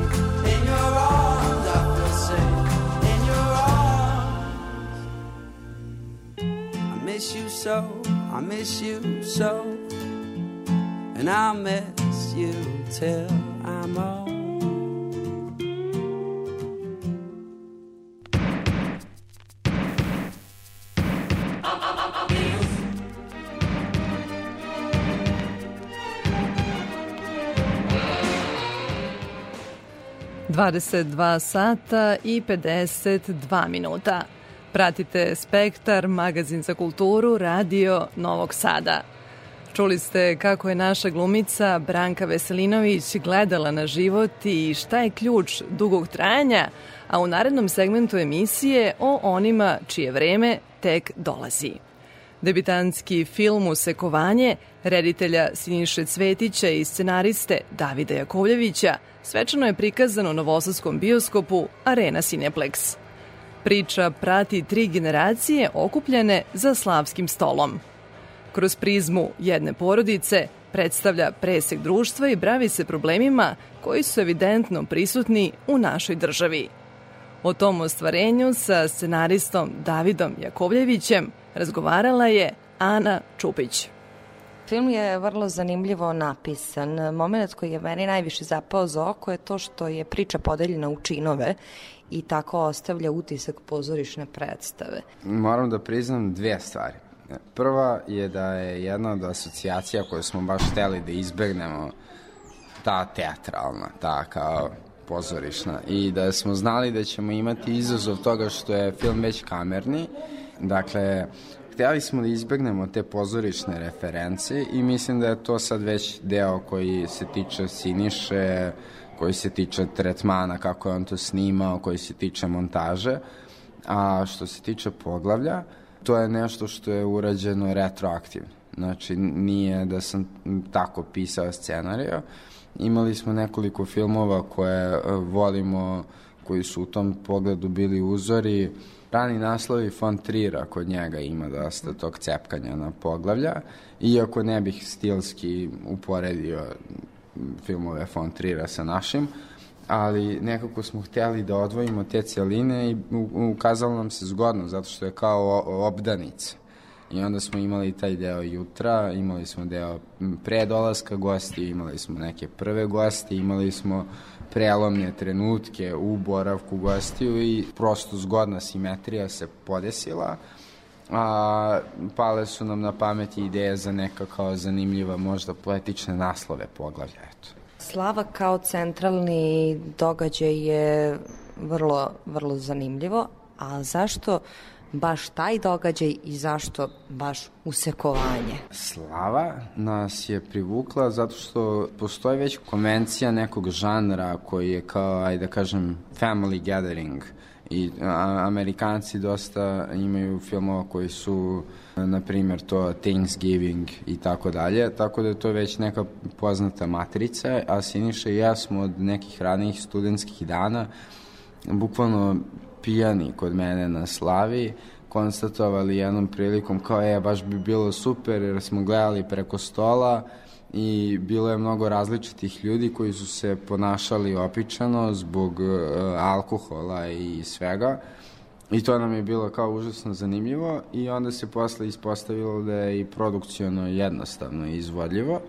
In your arms, I feel safe. In your arms, I miss you so. I miss you so. And I'll miss you till I'm old. Dvadeset dva sata i 52 minuta. Pratite Spektar, magazin za kulturu, radio Novog Sada. Čuli ste kako je naša glumica Branka Veselinović gledala na život i šta je ključ dugog trajanja, a u narednom segmentu emisije o onima čije vreme tek dolazi. Debitanski film Usekovanje reditelja Siniše Cvetića i scenariste Davida Jakovljevića svečano je prikazan u Novosadskom bioskopu Arena Cineplex. Priča prati tri generacije okupljene za slavskim stolom. Kroz prizmu jedne porodice predstavlja presek društva i bravi se problemima koji su evidentno prisutni u našoj državi. O tom ostvarenju sa scenaristom Davidom Jakovljevićem razgovarala je Ana Čupić. Film je vrlo zanimljivo napisan. Moment koji je meni najviše zapao za oko je to što je priča podeljena u činove i tako ostavlja utisak pozorišne predstave. Moram da priznam dve stvari. Prva je da je jedna od asocijacija koju smo baš hteli da izbegnemo ta teatralna, ta kao pozorišna i da smo znali da ćemo imati izazov toga što je film već kamerni, dakle hteli smo da izbegnemo te pozorišne reference i mislim da je to sad već deo koji se tiče Siniše, koji se tiče tretmana, kako je on to snimao, koji se tiče montaže. A što se tiče poglavlja, to je nešto što je urađeno retroaktivno. Znači, nije da sam tako pisao scenariju. Imali smo nekoliko filmova koje e, volimo, koji su u tom pogledu bili uzori. Rani naslovi von Trira, kod njega ima dosta tog cepkanja na poglavlja, iako ne bih stilski uporedio filmove von Trira sa našim, ali nekako smo hteli da odvojimo te celine i ukazalo nam se zgodno, zato što je kao obdanica. I onda smo imali taj deo jutra, imali smo deo m, pre dolaska gosti, imali smo neke prve gosti, imali smo prelomne trenutke u boravku gostiju i prosto zgodna simetrija se podesila. A, pale su nam na pameti ideje za neka kao zanimljiva, možda poetične naslove poglavlja, eto. Slava kao centralni događaj je vrlo, vrlo zanimljivo, a zašto baš taj događaj i zašto baš usekovanje? Slava nas je privukla zato što postoji već konvencija nekog žanra koji je kao, ajde da kažem, family gathering i Amerikanci dosta imaju filmova koji su na primjer to Thanksgiving i tako dalje, tako da je to već neka poznata matrica, a Siniša i ja smo od nekih ranijih studentskih dana bukvalno pijani kod mene na slavi konstatovali jednom prilikom kao je baš bi bilo super jer smo gledali preko stola i bilo je mnogo različitih ljudi koji su se ponašali opičano zbog uh, alkohola i svega. I to nam je bilo kao užasno zanimljivo i onda se posle ispostavilo da je i produkciono jednostavno i izvodljivo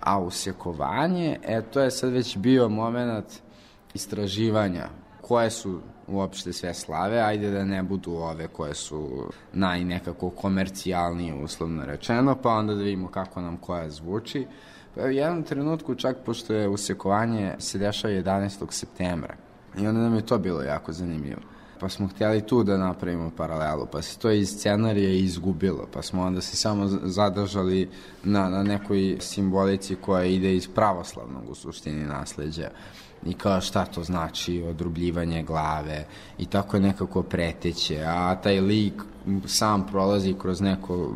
a usekovanje, e to je sad već bio moment istraživanja koje su uopšte sve slave, ajde da ne budu ove koje su najnekako komercijalnije uslovno rečeno, pa onda da vidimo kako nam koja zvuči. Pa u jednom trenutku, čak pošto je usekovanje se dešava 11. septembra, i onda nam je to bilo jako zanimljivo. Pa smo htjeli tu da napravimo paralelu, pa se to iz scenarija izgubilo, pa smo onda se samo zadržali na, na nekoj simbolici koja ide iz pravoslavnog u suštini nasleđa i kao šta to znači odrubljivanje glave i tako je nekako preteće, a taj lik sam prolazi kroz neko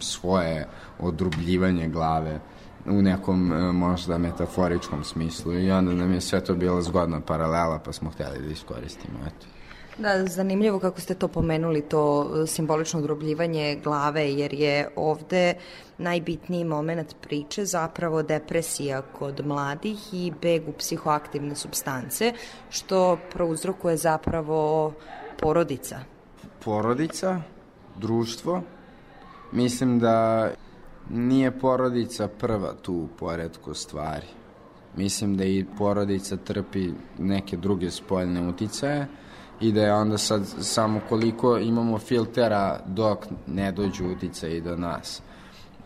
svoje odrubljivanje glave u nekom e, možda metaforičkom smislu i onda nam je sve to bila zgodna paralela pa smo hteli da iskoristimo, eto. Da, zanimljivo kako ste to pomenuli, to e, simbolično odrobljivanje glave, jer je ovde najbitniji moment priče zapravo depresija kod mladih i beg u psihoaktivne substance, što prouzrokuje zapravo porodica. porodica, društvo. Mislim da nije porodica prva tu u poredku stvari. Mislim da i porodica trpi neke druge spoljne uticaje i da je onda sad samo koliko imamo filtera dok ne dođu uticaji do nas.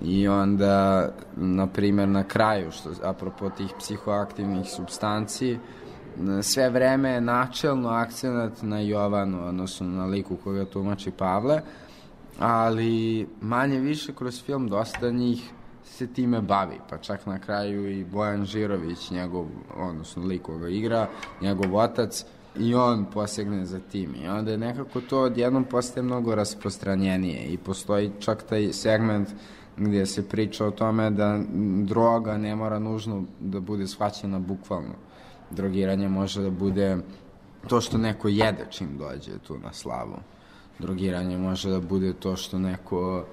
I onda, na primjer, na kraju, što, apropo tih psihoaktivnih substanci, sve vreme je načelno akcenat na Jovanu, odnosno na liku koga tumači Pavle, ali manje više kroz film dosta njih se time bavi, pa čak na kraju i Bojan Žirović, njegov, odnosno lik koga igra, njegov otac, i on posegne za tim. I onda je nekako to odjednom postaje mnogo rasprostranjenije i postoji čak taj segment gdje se priča o tome da droga ne mora nužno da bude shvaćena bukvalno. Drogiranje može da bude to što neko jede čim dođe tu na slavu. Drogiranje može da bude to što neko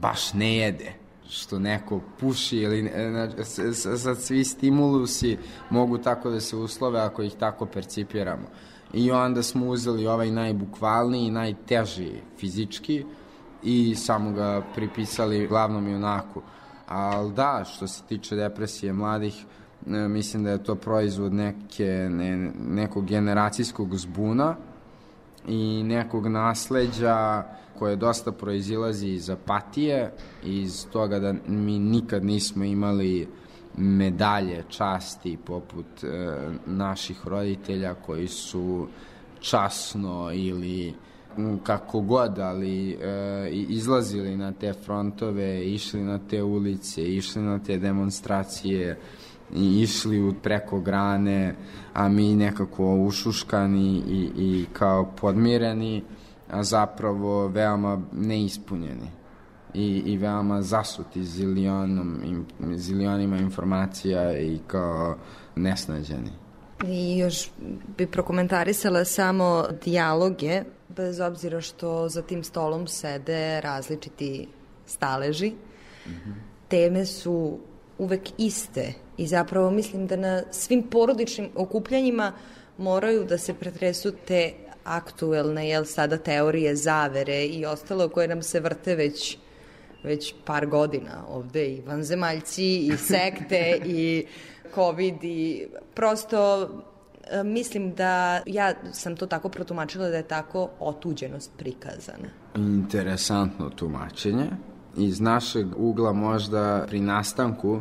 baš ne jede što neko puši ili s- sad svi stimulusi mogu tako da se uslove ako ih tako percipiramo. I onda smo uzeli ovaj najbukvalniji, najteži fizički i samo ga pripisali glavnom junaku. Ali da, što se tiče depresije mladih, e, mislim da je to proizvod neke, ne, nekog generacijskog zbuna i nekog nasleđa koje dosta proizilazi iz apatije, iz toga da mi nikad nismo imali medalje časti poput e, naših roditelja koji su časno ili m, kako god, ali e, izlazili na te frontove, išli na te ulice, išli na te demonstracije, i išli u preko grane, a mi nekako ušuškani i, i kao podmireni a zapravo veoma neispunjeni i, i veoma zasuti zilionom, im, zilionima informacija i kao nesnađeni. I još bi prokomentarisala samo dijaloge, bez obzira što za tim stolom sede različiti staleži. Teme su uvek iste i zapravo mislim da na svim porodičnim okupljanjima moraju da se pretresu te aktuelne, jel sada teorije zavere i ostalo koje nam se vrte već već par godina ovde i vanzemaljci i sekte i covid i prosto e, mislim da ja sam to tako protumačila da je tako otuđenost prikazana. Interesantno tumačenje. Iz našeg ugla možda pri nastanku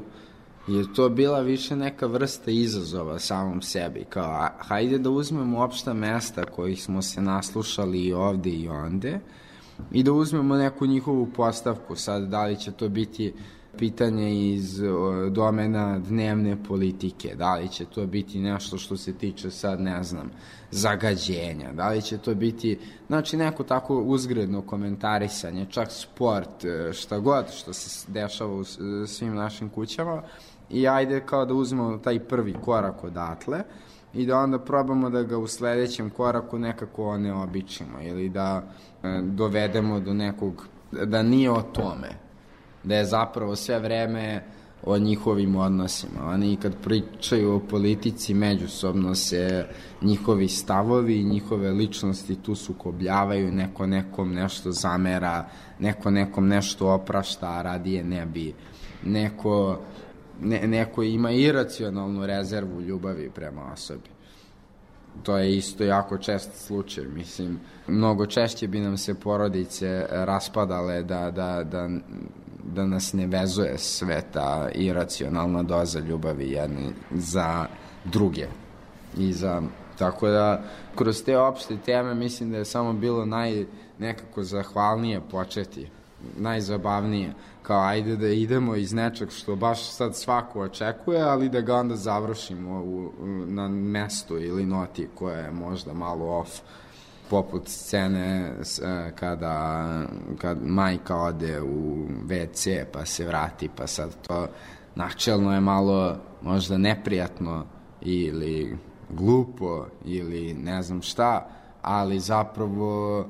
je to bila više neka vrsta izazova samom sebi. Kao, hajde da uzmemo opšta mesta kojih smo se naslušali i ovde i onde i da uzmemo neku njihovu postavku. Sad, da li će to biti pitanje iz domena dnevne politike, da li će to biti nešto što se tiče sad, ne znam, zagađenja, da li će to biti, znači neko tako uzgredno komentarisanje, čak sport, e, šta god što se dešava u s- svim našim kućama i ajde kao da uzmemo taj prvi korak odatle i da onda probamo da ga u sledećem koraku nekako oneobičimo ili da e, dovedemo do nekog, da nije o tome, da je zapravo sve vreme o njihovim odnosima. Oni kad pričaju o politici, međusobno se njihovi stavovi i njihove ličnosti tu sukobljavaju, neko nekom nešto zamera, neko nekom nešto oprašta, radije ne bi. Neko, ne, neko ima iracionalnu rezervu ljubavi prema osobi to je isto jako čest slučaj. Mislim, mnogo češće bi nam se porodice raspadale da, da, da, da nas ne vezuje sve ta iracionalna doza ljubavi jedni za druge. I za, tako da, kroz te opšte teme mislim da je samo bilo naj, nekako zahvalnije početi najzabavnije, kao ajde da idemo iz nečeg što baš sad svako očekuje, ali da ga onda završimo u, na mestu ili noti koja je možda malo off poput scene e, kada, kad majka ode u WC pa se vrati pa sad to načelno je malo možda neprijatno ili glupo ili ne znam šta, ali zapravo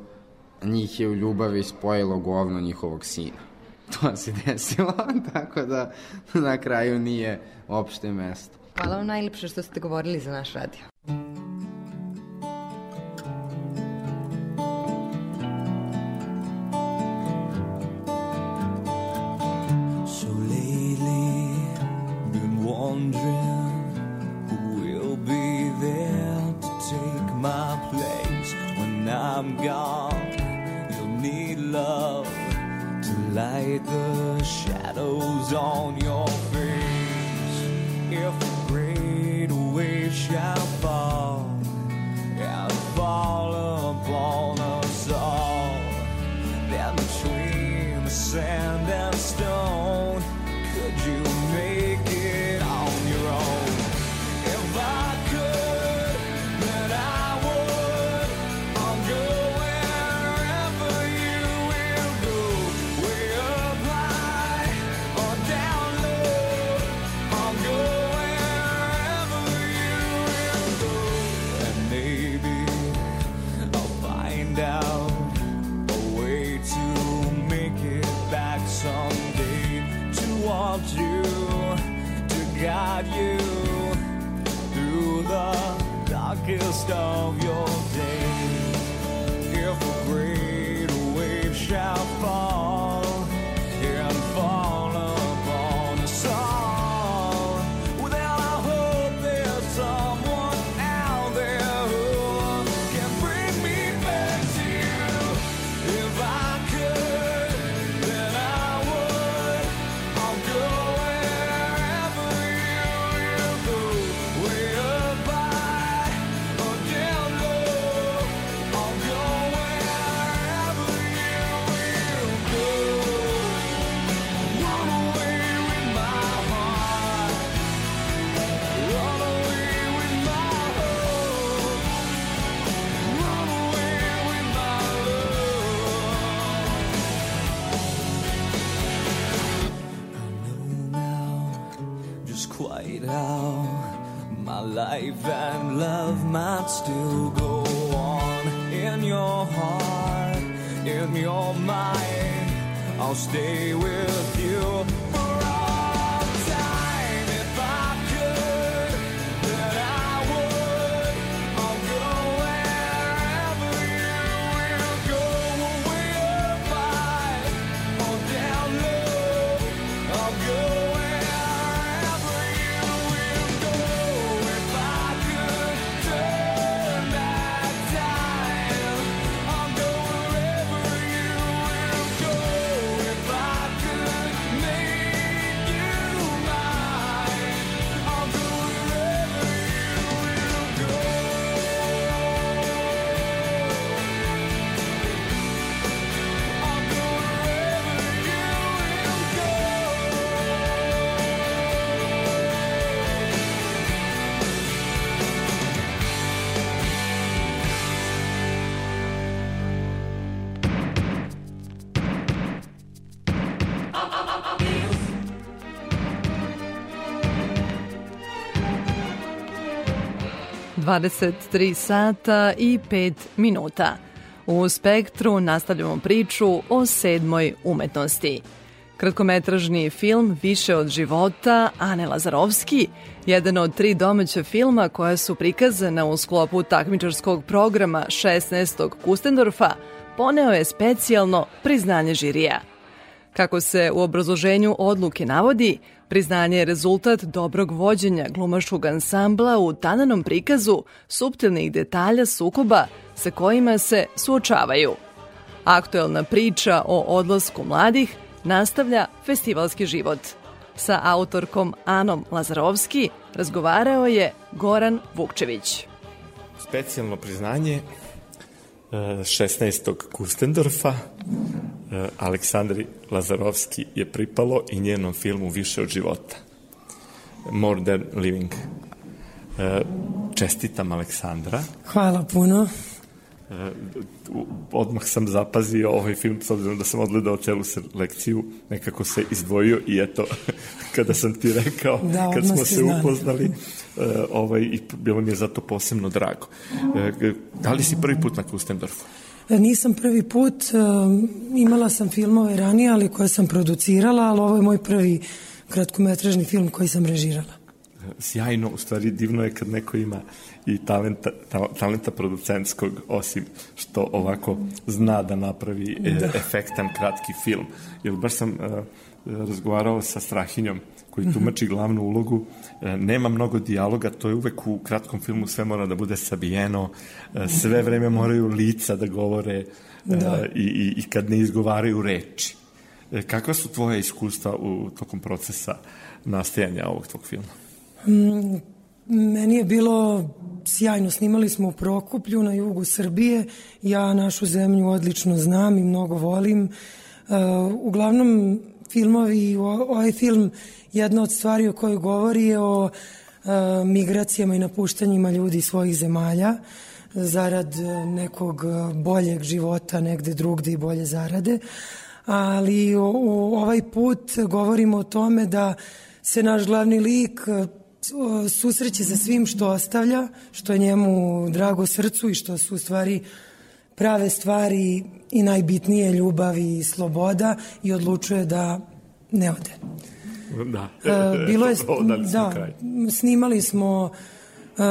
njih je u ljubavi spojilo govno njihovog sina. To se desilo, tako da na kraju nije opšte mesto. Hvala vam najlepše što ste govorili za naš radio. So lately, been wondering who will be there to take my place when I'm gone. You'll need love light the shadows on your face. If a great wave shall fall and fall upon us all, then between the sand and stone, of your stay with ...23 sata i 5 minuta. U Spektru nastavljamo priču o sedmoj umetnosti. Kratkometražni film Više od života Ane Lazarovski, jedan od tri domaća filma koja su prikazana u sklopu takmičarskog programa 16. Kustendorfa, poneo je specijalno priznanje žirija. Kako se u obrazloženju odluke navodi, priznanje je rezultat dobrog vođenja glumačkog ansambla u tananom prikazu suptilnih detalja sukoba sa kojima se suočavaju. Aktuelna priča o odlasku mladih nastavlja festivalski život. Sa autorkom Anom Lazarovski razgovarao je Goran Vukčević. specijalno priznanje 16. Kustendorfa e, Aleksandri Lazarovski je pripalo i njenom filmu Više od života. More Than Living. E, Čestitam Aleksandra. Hvala puno. E, u- odmah sam zapazio ovaj film s obzirom da sam odgledao celu selekciju nekako se izdvojio i eto kada sam ti rekao Da, kad smo se znali. upoznali e, ovaj, i bilo mi je zato posebno drago E, da li si prvi put na Kustendorfu? Nisam prvi put, imala sam filmove ranije, ali koje sam producirala, ali ovo je moj prvi kratkometražni film koji sam režirala. sjajno, u stvari divno je kad neko ima i talenta, ta- talenta producentskog, osim što ovako zna da napravi e, Da. efektan kratki film. Jer baš sam e, razgovarao sa Strahinjom, koji tumači glavnu ulogu, e, nema mnogo dijaloga, to je uvek u kratkom filmu sve mora da bude sabijeno, e, sve vreme moraju lica da govore e, Da. i, i, i kad ne izgovaraju reči. E, kakva su tvoje iskustva u tokom procesa nastajanja ovog tvog filma? Meni je bilo sjajno, snimali smo u Prokuplju na jugu Srbije, ja našu zemlju odlično znam i mnogo volim. E, uglavnom, filmovi, ovaj film, jedna od stvari o kojoj govori je o e, migracijama i napuštanjima ljudi svojih zemalja zarad e, nekog boljeg života negde drugde i bolje zarade. Ali o, ovaj put govorimo o tome da se naš glavni lik susreće sa svim što ostavlja, što je njemu drago srcu i što su u stvari prave stvari i najbitnije ljubav i sloboda i odlučuje da ne ode. Da. E, bilo je, da, snimali smo e,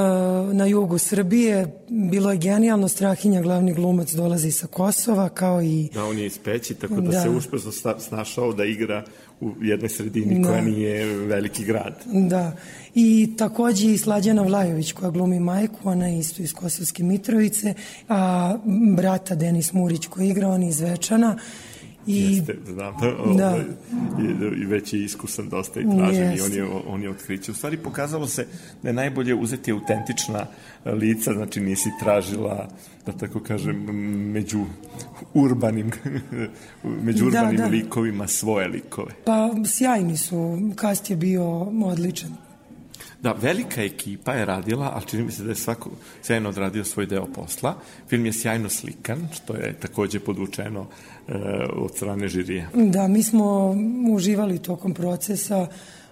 na jugu Srbije, bilo je genijalno, Strahinja, glavni glumac, dolazi sa Kosova, kao i Da, on je iz Peći, tako da, Da. se uspešno snašao da igra u jednoj sredini Da. koja nije veliki grad. Da, i takođe i Slađana Vlajović koja glumi majku, ona je isto iz Kosovske Mitrovice, a brata Denis Murić koji igra, on je iz Večana. I Jeste, znam. Da. Ovaj, i, I već je iskusan dosta i tražen i Jeste. on je, on je otkriće. U stvari pokazalo se da je najbolje uzeti autentična e, lica, znači nisi tražila, da tako kažem, među urbanim, među Da, urbanim da. likovima svoje likove. Pa sjajni su, kast je bio odličan. Da, velika ekipa je radila, ali čini mi se da je svako sjajno odradio svoj deo posla. Film je sjajno slikan, što je takođe podvučeno e, od strane žirija. Da, mi smo uživali tokom procesa,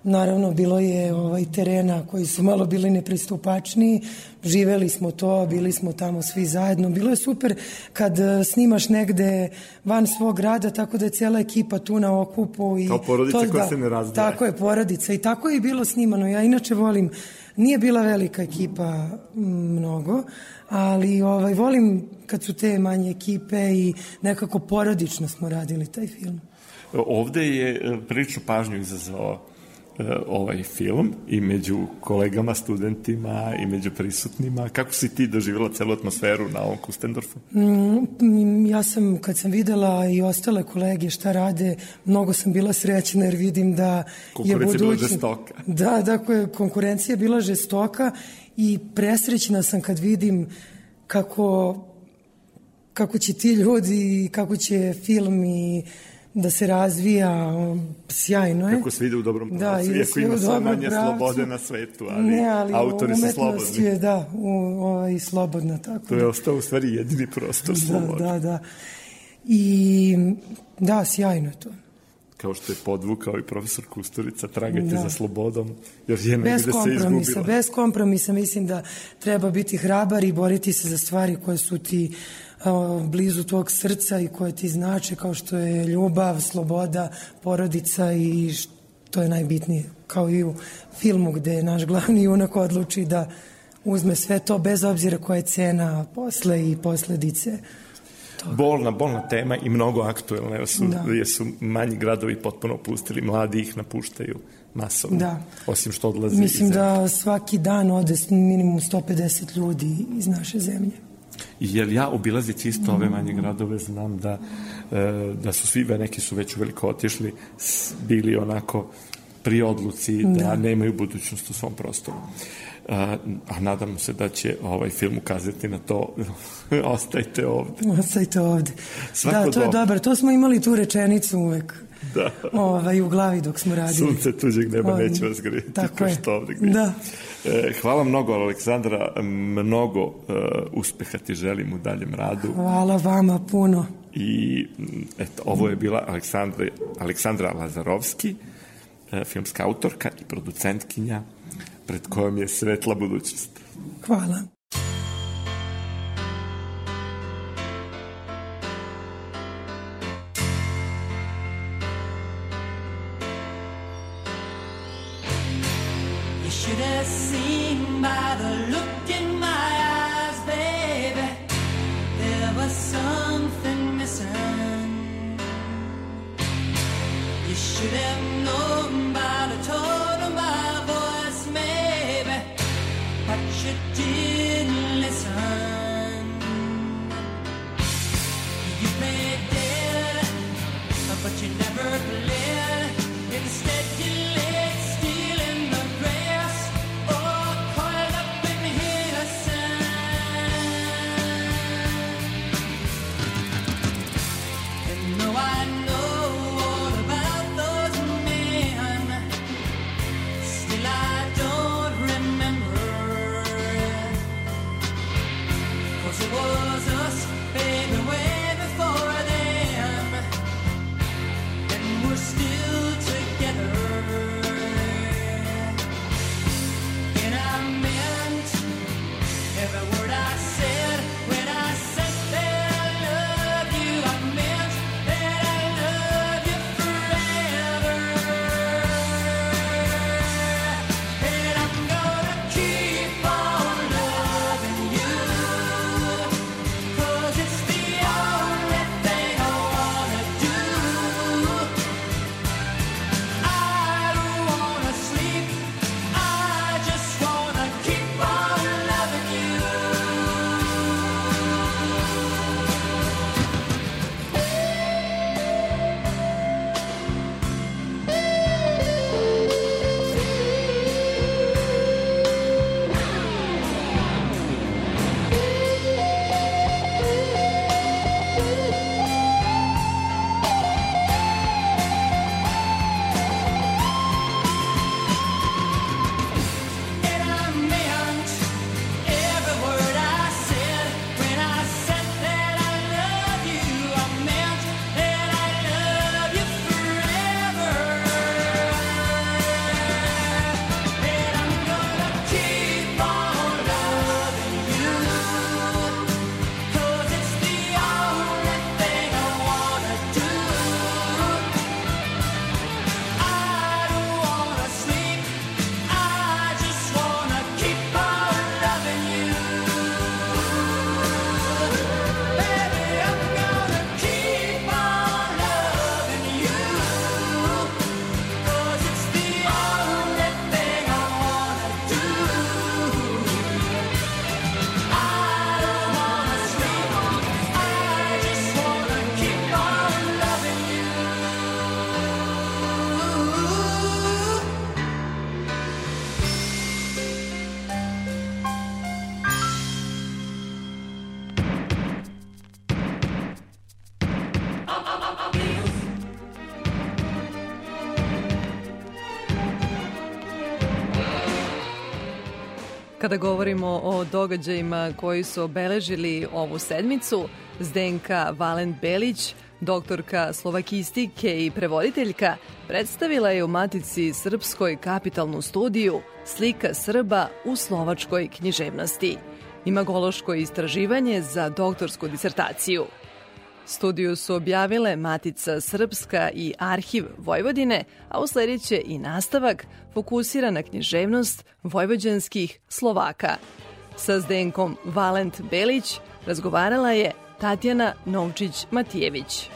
Naravno, bilo je ovaj, terena koji su malo bili nepristupačniji, živeli smo to, bili smo tamo svi zajedno. Bilo je super kad e, snimaš negde van svog grada, tako da je cijela ekipa tu na okupu. I Kao porodica to, koja da, se ne razdvaja. Tako je, porodica. I tako je i bilo snimano. Ja inače volim, nije bila velika ekipa mnogo, ali ovaj, volim kad su te manje ekipe i nekako porodično smo radili taj film. Ovde je e, prilično pažnju izazvao ovaj film i među kolegama, studentima i među prisutnima. Kako si ti doživjela celu atmosferu na ovom Kustendorfu? Mm, ja sam, kad sam videla i ostale kolege šta rade, mnogo sam bila srećna jer vidim da je Konkurencija je bila žestoka. Da, dakle, konkurencija je bila žestoka i presrećna sam kad vidim kako, kako će ti ljudi, kako će film i da se razvija, o, sjajno je. Kako se ide u dobrom pravcu, Da, iako ima sve manje pravcu. slobode na svetu, ali, ne, ali autori su slobodni. je, da, u, ovaj, slobodna, tako To je ostao u stvari jedini prostor slobode. Da, da, da. I da, sjajno je to. Kao što je podvukao i profesor Kusturica, tragajte Da. za slobodom, jer je Bez negde se kompromisa, izgubila. bez kompromisa mislim da treba biti hrabar i boriti se za stvari koje su ti a, blizu tvog srca i koje ti znače kao što je ljubav, sloboda, porodica i što je najbitnije kao i u filmu gde naš glavni junak odluči da uzme sve to bez obzira koja je cena posle i posledice. Bolna, bolna tema i mnogo aktuelna, jer su, Da. jer su manji gradovi potpuno opustili, mladi ih napuštaju masovno. Da. Osim što odlazi Mislim iz da svaki dan ode minimum 150 ljudi iz naše zemlje. Jer ja obilazići isto ove manje gradove znam da, e, da su svi, neki su već uveliko otišli, bili onako pri odluci da, Da. nemaju budućnost u svom prostoru. A, a nadamo se da će ovaj film ukazati na to ostajte ovde. Ostajte ovde. Svako da, to je dobro. dobro. To smo imali tu rečenicu uvek Da. ovaj, u glavi dok smo radili. Sunce tuđeg neba On- neće vas grijeti, tako je. što ovde. Da. E, hvala mnogo, Aleksandra, mnogo e, uspeha ti želim u daljem radu. Hvala vama puno. I eto, ovo je bila Aleksandra, Aleksandra Lazarovski, e, filmska autorka i producentkinja pred kojom je svetla budućnost. Hvala. By the look in my eyes, baby. There was something missing. You should have known Kada govorimo o događajima koji su obeležili ovu sedmicu, Zdenka Valent Belić, doktorka slovakistike i prevoditeljka, predstavila je u Matici Srpskoj kapitalnu studiju Slika Srba u slovačkoj književnosti. Imagološko istraživanje za doktorsku disertaciju. Studiju su objavile Matica Srpska i Arhiv Vojvodine, a usledit i nastavak fokusira na književnost vojvođanskih Slovaka. Sa Zdenkom Valent Belić razgovarala je Tatjana Novčić-Matijević.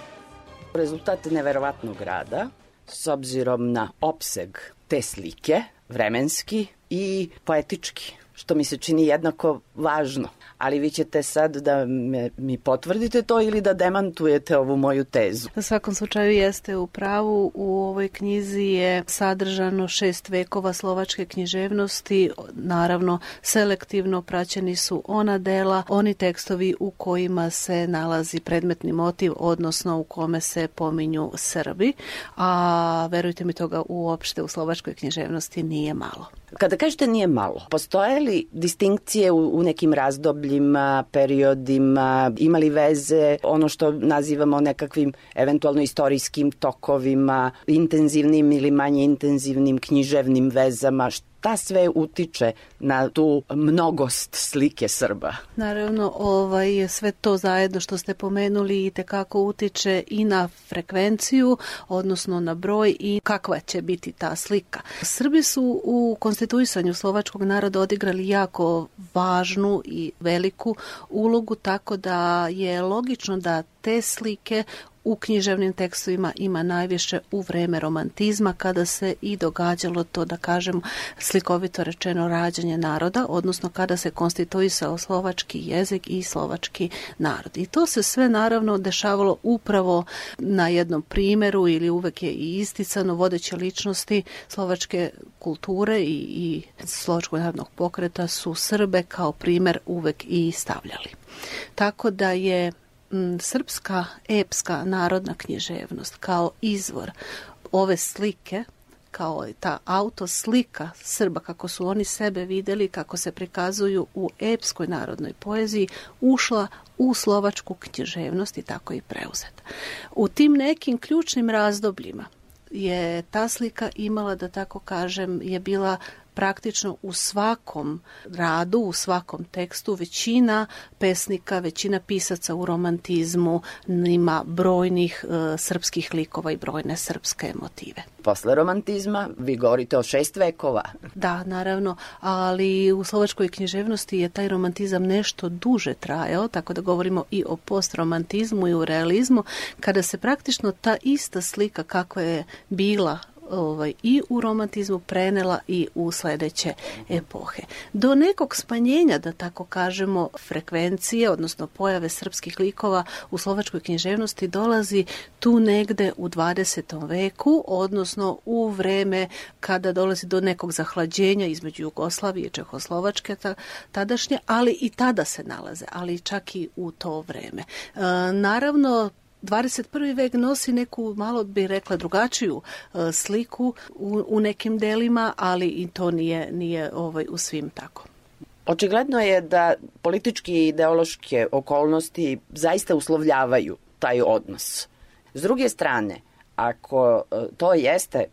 Rezultat neverovatnog rada, s obzirom na opseg te slike, vremenski i poetički, što mi se čini jednako važno ali vi ćete sad da me, mi potvrdite to ili da demantujete ovu moju tezu. Na svakom slučaju jeste u pravu. U ovoj knjizi je sadržano šest vekova slovačke književnosti. Naravno, selektivno praćeni su ona dela, oni tekstovi u kojima se nalazi predmetni motiv, odnosno u kome se pominju Srbi, a verujte mi toga uopšte u slovačkoj književnosti nije malo. Kada kažete nije malo, postoje li distinkcije u, u nekim razdobljima, periodima, imali veze ono što nazivamo nekakvim eventualno istorijskim tokovima, intenzivnim ili manje intenzivnim književnim vezama, šta sve utiče na tu mnogost slike Srba? Naravno, ovaj, sve to zajedno što ste pomenuli i tekako utiče i na frekvenciju, odnosno na broj i kakva će biti ta slika. Srbi su u konstituisanju slovačkog naroda odigrali jako važnu i veliku ulogu, tako da je logično da te slike u književnim tekstovima ima najviše u vreme romantizma kada se i događalo to da kažem slikovito rečeno rađanje naroda, odnosno kada se konstituisao slovački jezik i slovački narod. I to se sve naravno dešavalo upravo na jednom primeru ili uvek je i isticano vodeće ličnosti slovačke kulture i, i slovačkog narodnog pokreta su Srbe kao primer uvek i stavljali. Tako da je srpska epska narodna književnost kao izvor ove slike kao ta autoslika Srba, kako su oni sebe videli, kako se prikazuju u epskoj narodnoj poeziji, ušla u slovačku književnost i tako i preuzeta. U tim nekim ključnim razdobljima je ta slika imala, da tako kažem, je bila praktično u svakom radu, u svakom tekstu većina pesnika, većina pisaca u romantizmu ima brojnih e, srpskih likova i brojne srpske motive. Posle romantizma vi govorite o šest vekova. Da, naravno, ali u slovačkoj književnosti je taj romantizam nešto duže trajao, tako da govorimo i o postromantizmu i u realizmu, kada se praktično ta ista slika kakva je bila ovaj, i u romantizmu prenela i u sledeće epohe. Do nekog smanjenja, da tako kažemo, frekvencije, odnosno pojave srpskih likova u slovačkoj književnosti dolazi tu negde u 20. veku, odnosno u vreme kada dolazi do nekog zahlađenja između Jugoslavije i Čehoslovačke ta, tadašnje, ali i tada se nalaze, ali čak i u to vreme. E, naravno, 21. vek nosi neku, malo bi rekla, drugačiju uh, sliku u, u nekim delima, ali i to nije, nije ovaj, u svim tako. Očigledno je da politički i ideološke okolnosti zaista uslovljavaju taj odnos. S druge strane, ako uh, to jeste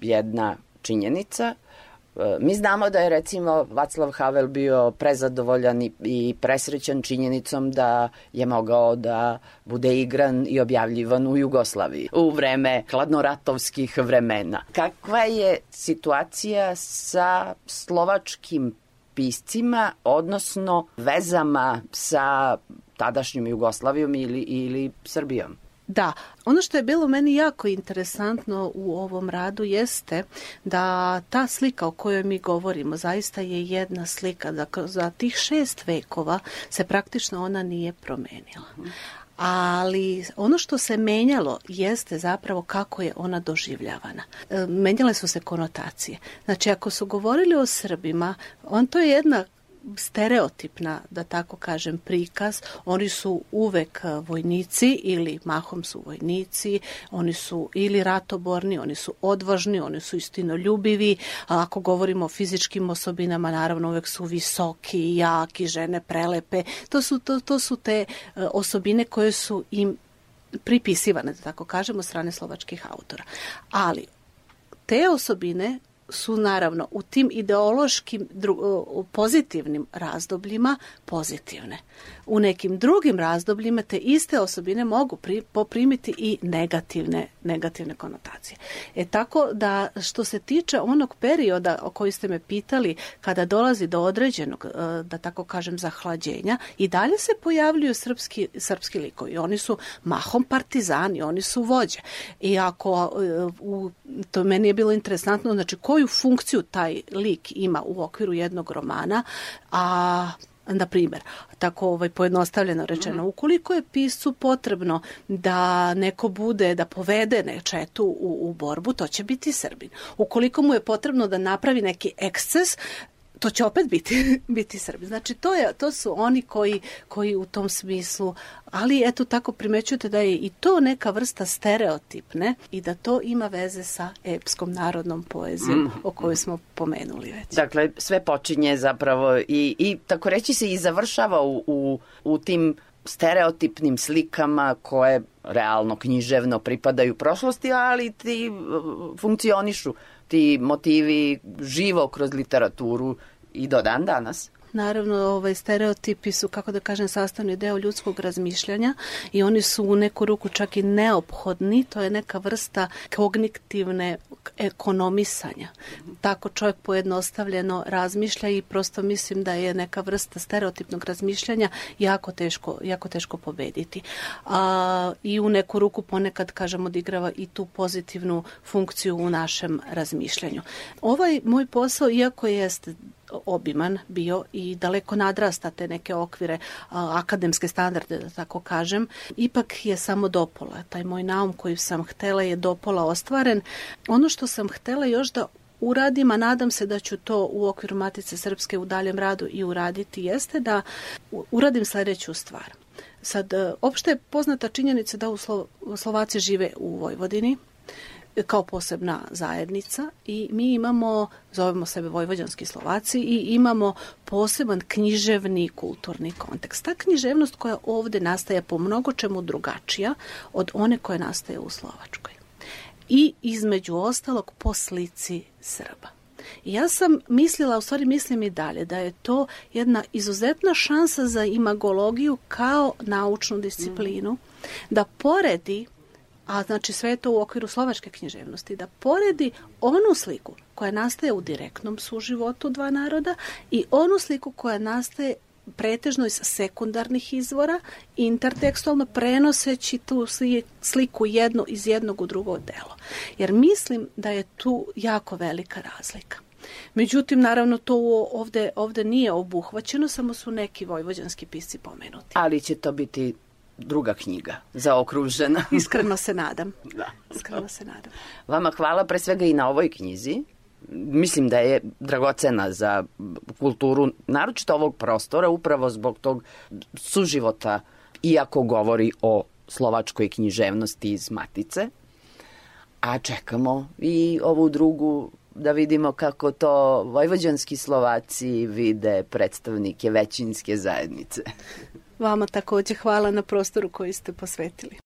jedna činjenica, Mi znamo da je recimo Vaclav Havel bio prezadovoljan i, presrećan činjenicom da je mogao da bude igran i objavljivan u Jugoslaviji u vreme hladnoratovskih vremena. Kakva je situacija sa slovačkim piscima, odnosno vezama sa tadašnjom Jugoslavijom ili, ili Srbijom? Da, ono što je bilo meni jako interesantno u ovom radu jeste da ta slika o kojoj mi govorimo zaista je jedna slika. Dakle, za tih šest vekova se praktično ona nije promenila. Ali ono što se menjalo jeste zapravo kako je ona doživljavana. E, menjale su se konotacije. Znači, ako su govorili o Srbima, on to je jedna stereotipna, da tako kažem, prikaz. Oni su uvek a, vojnici ili mahom su vojnici, oni su ili ratoborni, oni su odvažni, oni su istinoljubivi, a ako govorimo o fizičkim osobinama, naravno uvek su visoki, jaki, žene prelepe. To su, to, to su te a, osobine koje su im pripisivane, da tako kažemo, strane slovačkih autora. Ali te osobine su naravno u tim ideološkim pozitivnim razdobljima pozitivne. U nekim drugim razdobljima te iste osobine mogu pri, poprimiti i negativne, negativne konotacije. E tako da što se tiče onog perioda o koji ste me pitali kada dolazi do određenog, e, da tako kažem, zahlađenja, i dalje se pojavljuju srpski, srpski likovi. Oni su mahom partizani, oni su vođe. I ako, e, u, to meni je bilo interesantno, znači koju funkciju taj lik ima u okviru jednog romana, a na primjer, tako ovaj pojednostavljeno rečeno, ukoliko je piscu potrebno da neko bude, da povede nečetu u, u borbu, to će biti Srbin. Ukoliko mu je potrebno da napravi neki eksces, to će opet biti, biti Srbi. Znači, to, je, to su oni koji, koji u tom smislu, ali eto tako primećujete da je i to neka vrsta stereotipne i da to ima veze sa epskom narodnom poezijom Mm. o kojoj smo pomenuli već. Dakle, sve počinje zapravo i, i tako reći se i završava u, u, u tim stereotipnim slikama koje realno književno pripadaju prošlosti, ali ti uh, funkcionišu, ti motivi živo kroz literaturu i do dan danas. Naravno, ovaj, stereotipi su, kako da kažem, sastavni deo ljudskog razmišljanja i oni su u neku ruku čak i neophodni. To je neka vrsta kognitivne ekonomisanja. Tako čovjek pojednostavljeno razmišlja i prosto mislim da je neka vrsta stereotipnog razmišljanja jako teško, jako teško pobediti. A, I u neku ruku ponekad, kažem, odigrava i tu pozitivnu funkciju u našem razmišljanju. Ovaj moj posao, iako jeste obiman bio i daleko nadrasta te neke okvire akademske standarde, da tako kažem, ipak je samo dopola. Taj moj naum koji sam htela je dopola ostvaren. Ono što sam htela još da uradim, a nadam se da ću to u okviru Matice Srpske u daljem radu i uraditi, jeste da uradim sledeću stvar. Sad, e, opšte je poznata činjenica da u Slo Slovaci žive u Vojvodini, kao posebna zajednica i mi imamo, zovemo sebe Vojvođanski Slovaci i imamo poseban književni kulturni kontekst. Ta književnost koja ovde nastaje po mnogo čemu drugačija od one koja nastaje u Slovačkoj. I između ostalog po slici Srba. Ja sam mislila, u stvari mislim i dalje, da je to jedna izuzetna šansa za imagologiju kao naučnu disciplinu, da poredi a znači sve je to u okviru slovačke književnosti, da poredi onu sliku koja nastaje u direktnom suživotu dva naroda i onu sliku koja nastaje pretežno iz sekundarnih izvora, intertekstualno prenoseći tu sli- sliku jednu iz jednog u drugo delo. Jer mislim da je tu jako velika razlika. Međutim, naravno, to ovde, ovde nije obuhvaćeno, samo su neki vojvođanski pisci pomenuti. Ali će to biti druga knjiga zaokružena. Iskreno se nadam. Da. Iskreno se nadam. Vama hvala pre svega i na ovoj knjizi. Mislim da je dragocena za kulturu, naročito ovog prostora, upravo zbog tog suživota, iako govori o slovačkoj književnosti iz Matice. A čekamo i ovu drugu da vidimo kako to vojvođanski Slovaci vide predstavnike većinske zajednice. Vama takođe hvala na prostoru koji ste posvetili.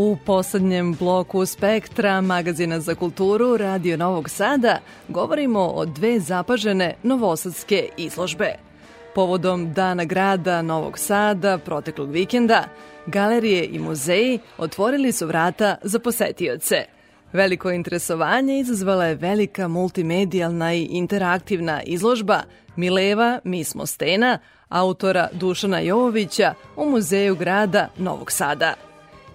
U poslednjem bloku Spektra, magazina za kulturu Radio Novog Sada, govorimo o dve zapažene novosadske izložbe. Povodom Dana grada Novog Sada proteklog vikenda, galerije i muzeji otvorili su vrata za posetioce. Veliko interesovanje izazvala je velika multimedijalna i interaktivna izložba Mileva, mi smo stena, autora Dušana Jovovića u Muzeju grada Novog Sada.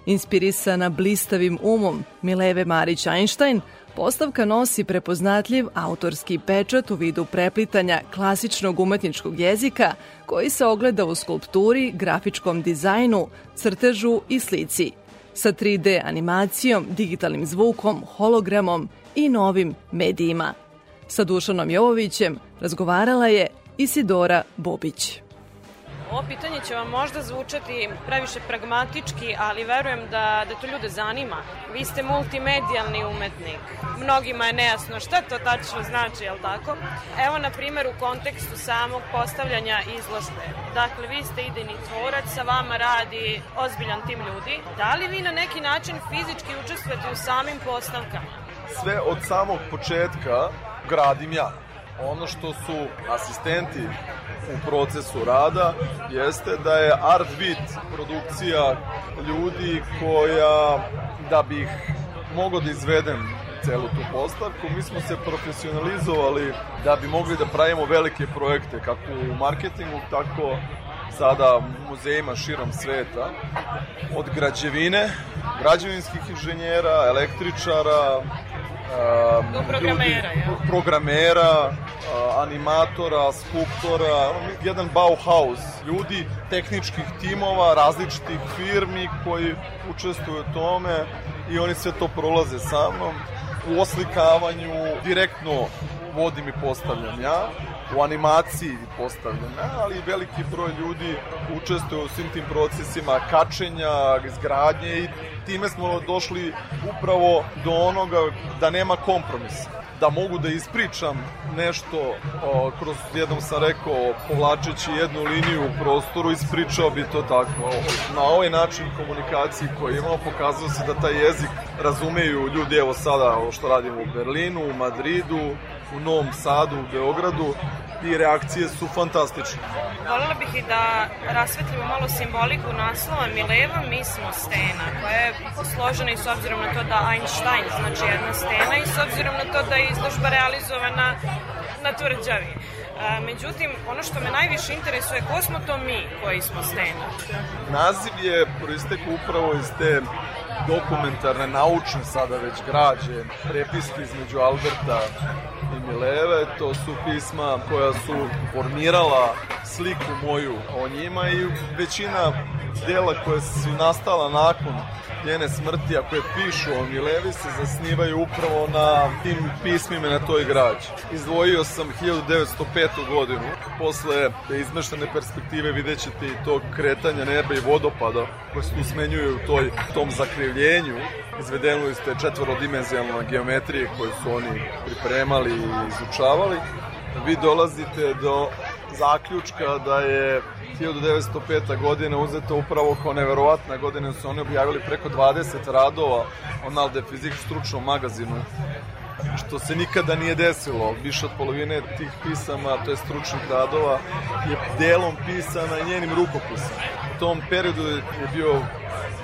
Inspirisana blistavim umom Mileve Marić Einstein, postavka nosi prepoznatljiv autorski pečat u vidu preplitanja klasičnog umetničkog jezika koji se ogleda u skulpturi, grafičkom dizajnu, crtežu i slici, sa 3D animacijom, digitalnim zvukom, hologramom i novim medijima. Sa Dušanom Jovovićem razgovarala je Isidora Bobić. Ovo pitanje će vam možda zvučati previše pragmatički, ali verujem da, da to ljude zanima. Vi ste multimedijalni umetnik. Mnogima je nejasno šta to tačno znači, jel tako? Evo, na primjer, u kontekstu samog postavljanja izložbe. Dakle, vi ste idejni tvorac, sa vama radi ozbiljan tim ljudi. Da li vi na neki način fizički učestvujete u samim postavkama? sve od samog početka gradim ja. Ono što su asistenti u procesu rada jeste da je Artbeat produkcija ljudi koja, da bih mogao da izvedem celu tu postavku, mi smo se profesionalizovali da bi mogli da pravimo velike projekte, kako u marketingu, tako sada u muzejima širom sveta, od građevine, građevinskih inženjera, električara, Do programera, ljudi- jel? programera, uh, animatora, skulptora, jedan Bauhaus, ljudi tehničkih timova, različitih firmi koji učestvuju u tome i oni sve to prolaze sa mnom. U oslikavanju direktno vodim i postavljam ja, u animaciji postavljam ja, ali veliki broj ljudi učestvuje u svim tim procesima kačenja, izgradnje i time smo došli upravo do onoga da nema kompromisa. Da mogu da ispričam nešto o, kroz jednom sam rekao povlačeći jednu liniju u prostoru ispričao bi to tako. Na ovaj način komunikacije koji imamo pokazao se da taj jezik razumeju ljudi evo sada što radimo u Berlinu, u Madridu u Novom Sadu, u Beogradu i reakcije su fantastične. Volela bih i da rasvetlimo malo simboliku naslova Mileva, mi smo stena, koja je složena i s obzirom na to da Einstein znači jedna stena i s obzirom na to da je izložba realizovana na tvrđavi. A, međutim, ono što me najviše interesuje, ko smo to mi koji smo stena? Naziv je proistekao upravo iz te dokumentarne, naučne sada već građe, prepiske između Alberta i Mileve. To su pisma koja su formirala sliku moju o njima i većina dela koje su nastala nakon njene smrti, a koje pišu o Milevi, se zasnivaju upravo na tim pismima na toj građi. Izdvojio sam 1905. godinu. Posle te izmeštene perspektive vidjet ćete i tog kretanja neba i vodopada koje se tu smenjuju u toj, tom zakrivljenju izvedeno iz te četvorodimenzionalne geometrije koju su oni pripremali i izučavali. Vi dolazite do zaključka da je 1905. godina uzeta upravo kao neverovatna godina su oni objavili preko 20 radova o Nalde Fizik stručnom magazinu što se nikada nije desilo. Više od polovine tih pisama, to je stručnih radova, je delom pisana njenim rukopisom. U tom periodu je bio,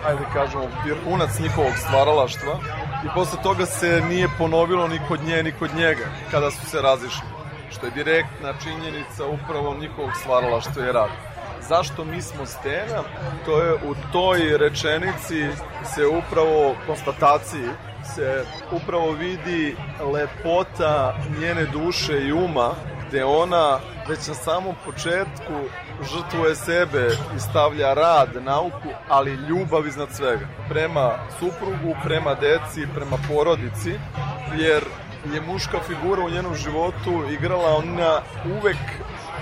ajde kažemo, vrhunac njihovog stvaralaštva i posle toga se nije ponovilo ni kod nje, ni kod njega, kada su se razišli što je direktna činjenica upravo njihovog stvaralaštva i rada. Zašto mi smo stena? To je u toj rečenici se upravo konstataciji se upravo vidi lepota njene duše i uma gde ona već na samom početku žrtvuje sebe i stavlja rad, nauku, ali ljubav iznad svega. Prema suprugu, prema deci, prema porodici, jer je muška figura u njenom životu igrala ona uvek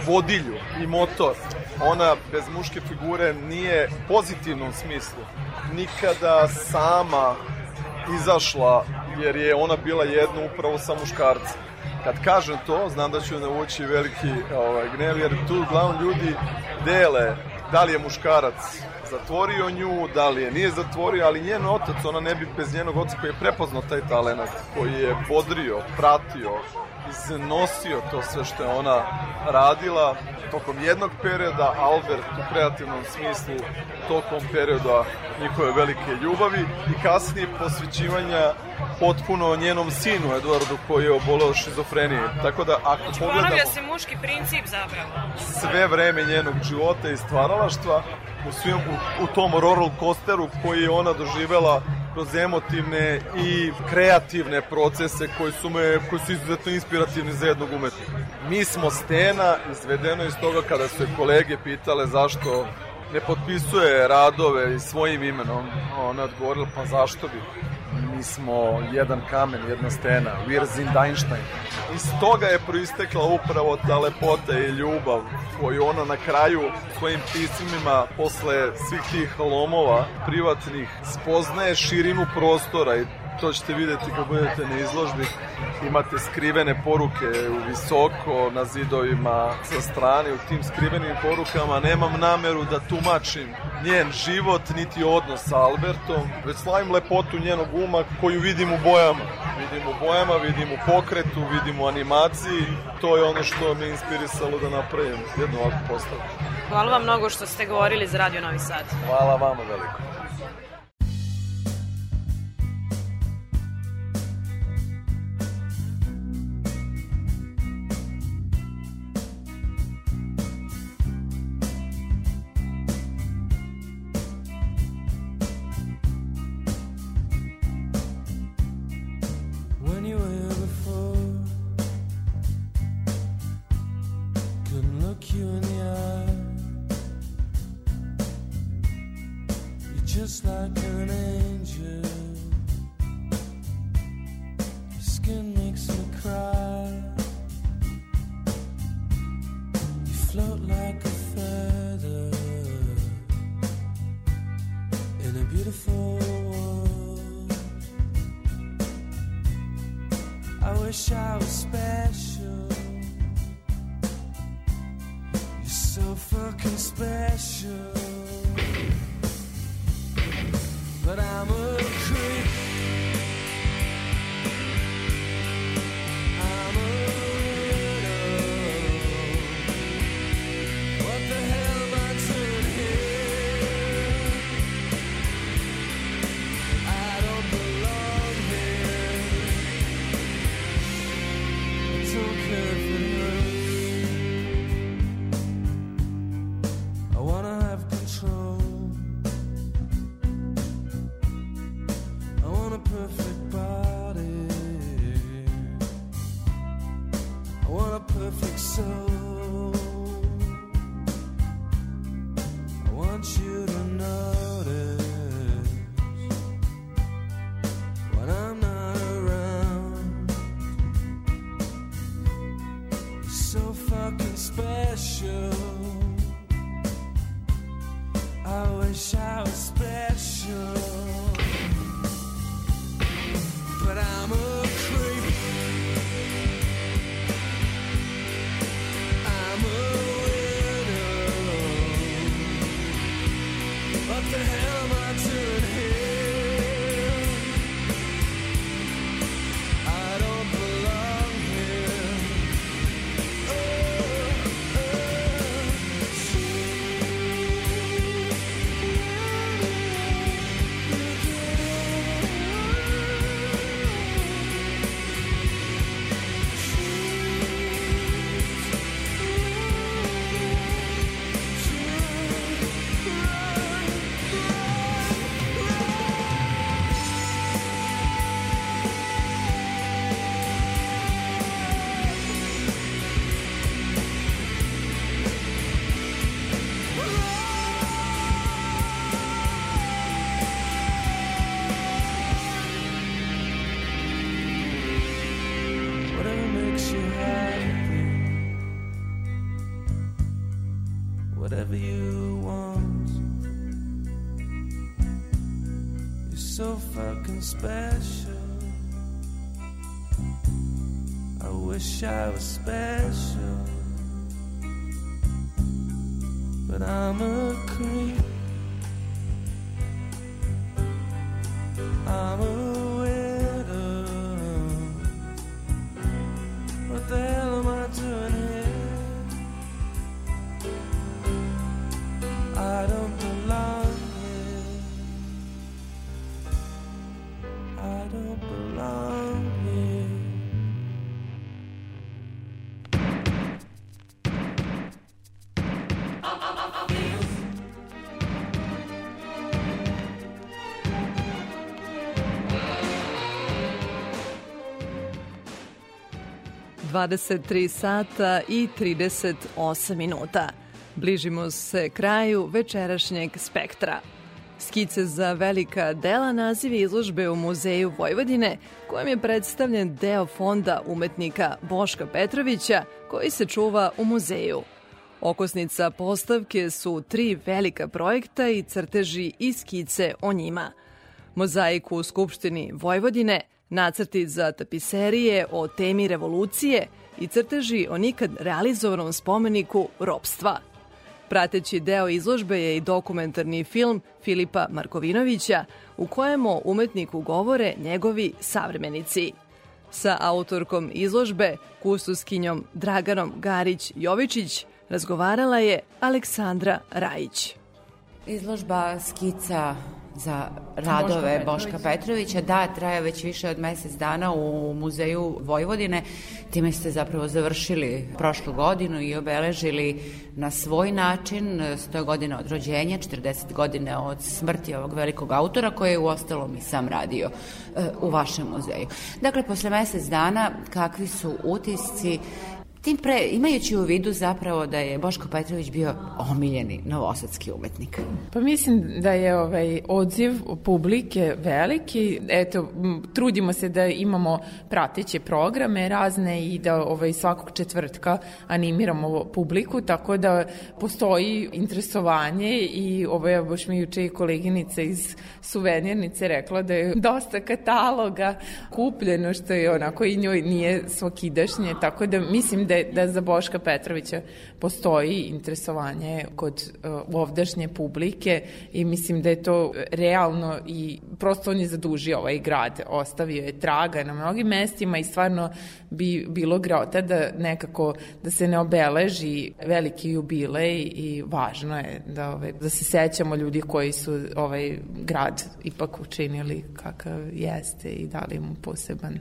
vodilju i motor. Ona bez muške figure nije pozitivnom smislu nikada sama izašla jer je ona bila jedna upravo sa muškarcem. Kad kažem to, znam da ću navući veliki ovaj, gnev, jer tu uglavnom ljudi dele da li je muškarac zatvorio nju, da li je nije zatvorio, ali njen otac, ona ne bi bez njenog oca koji je prepoznao taj talent, koji je bodrio, pratio, iznosio to sve što je ona radila tokom jednog perioda, Albert u kreativnom smislu tokom perioda njihove velike ljubavi i kasnije posvećivanja potpuno njenom sinu Eduardu koji je oboleo šizofrenije. Tako da ako pogledamo Ponavlja se muški princip zapravo. sve vreme njenog života i stvaralaštva u, svim, u, u tom roller coasteru koji je ona doživela kroz emotivne i kreativne procese koji su, me, koji su izuzetno inspirativni za jednog umetnika. Mi smo stena, izvedeno iz toga kada su je kolege pitale zašto ne potpisuje radove svojim imenom, ona je odgovorila pa zašto bi? Mi smo jedan kamen, jedna stena, wir sind Einstein. Iz toga je proistekla upravo ta lepota i ljubav koju ona na kraju svojim pismima posle svih tih lomova privatnih spoznaje širinu prostora i to ćete videti kad budete na izložbi. Imate skrivene poruke u visoko na zidovima sa strane. U tim skrivenim porukama nemam nameru da tumačim njen život niti odnos sa Albertom, već slavim lepotu njenog uma koju vidim u bojama. Vidim u bojama, vidim u pokretu, vidim u animaciji. To je ono što me inspirisalo da napravim jednu ovakvu postavu. Hvala vam mnogo što ste govorili za Radio Novi Sad. Hvala vama veliko. You're just like an angel. Special. I wish I was special, but I'm a creep. I'm a widow. What the 23 sata i 38 minuta. Bližimo se kraju večerašnjeg spektra. Skice za velika dela nazivi izložbe u Muzeju Vojvodine, kojem je predstavljen deo fonda umetnika Boška Petrovića, koji se čuva u muzeju. Okosnica postavke su tri velika projekta i crteži i skice o njima. Mozaiku u Skupštini Vojvodine – nacrti za tapiserije o temi revolucije i crteži o nikad realizovanom spomeniku ropstva. Prateći deo izložbe je i dokumentarni film Filipa Markovinovića u kojemu umetniku govore njegovi savremenici. Sa autorkom izložbe, kustuskinjom Draganom Garić-Jovičić, razgovarala je Aleksandra Rajić. Izložba skica za radove Boška Boška Petrovića, da, traje već više od mesec dana u Muzeju Vojvodine. Time ste zapravo završili prošlu godinu i obeležili na svoj način 100 godina od rođenja, 40 godine od smrti ovog velikog autora koji je u ostalom i sam radio e, u vašem muzeju. Dakle, posle mesec dana kakvi su utisci Tim pre, imajući u vidu zapravo da je Boško Petrović bio omiljeni novosadski umetnik. Pa mislim da je ovaj odziv publike veliki. Eto, trudimo se da imamo prateće programe razne i da ovaj svakog četvrtka animiramo publiku, tako da postoji interesovanje i ovaj, baš mi juče i koleginica iz suvenirnice rekla da je dosta kataloga kupljeno, što je onako i njoj nije svakidašnje, tako da mislim da, je- da za Boška Petrovića postoji interesovanje kod uh, ovdašnje publike i mislim da je to realno i prosto on je zadužio ovaj grad, ostavio je traga na mnogim mestima i stvarno bi bilo grota da nekako da se ne obeleži veliki jubilej i važno je da, ovaj, da se sećamo ljudi koji su ovaj grad ipak učinili kakav jeste i dali mu poseban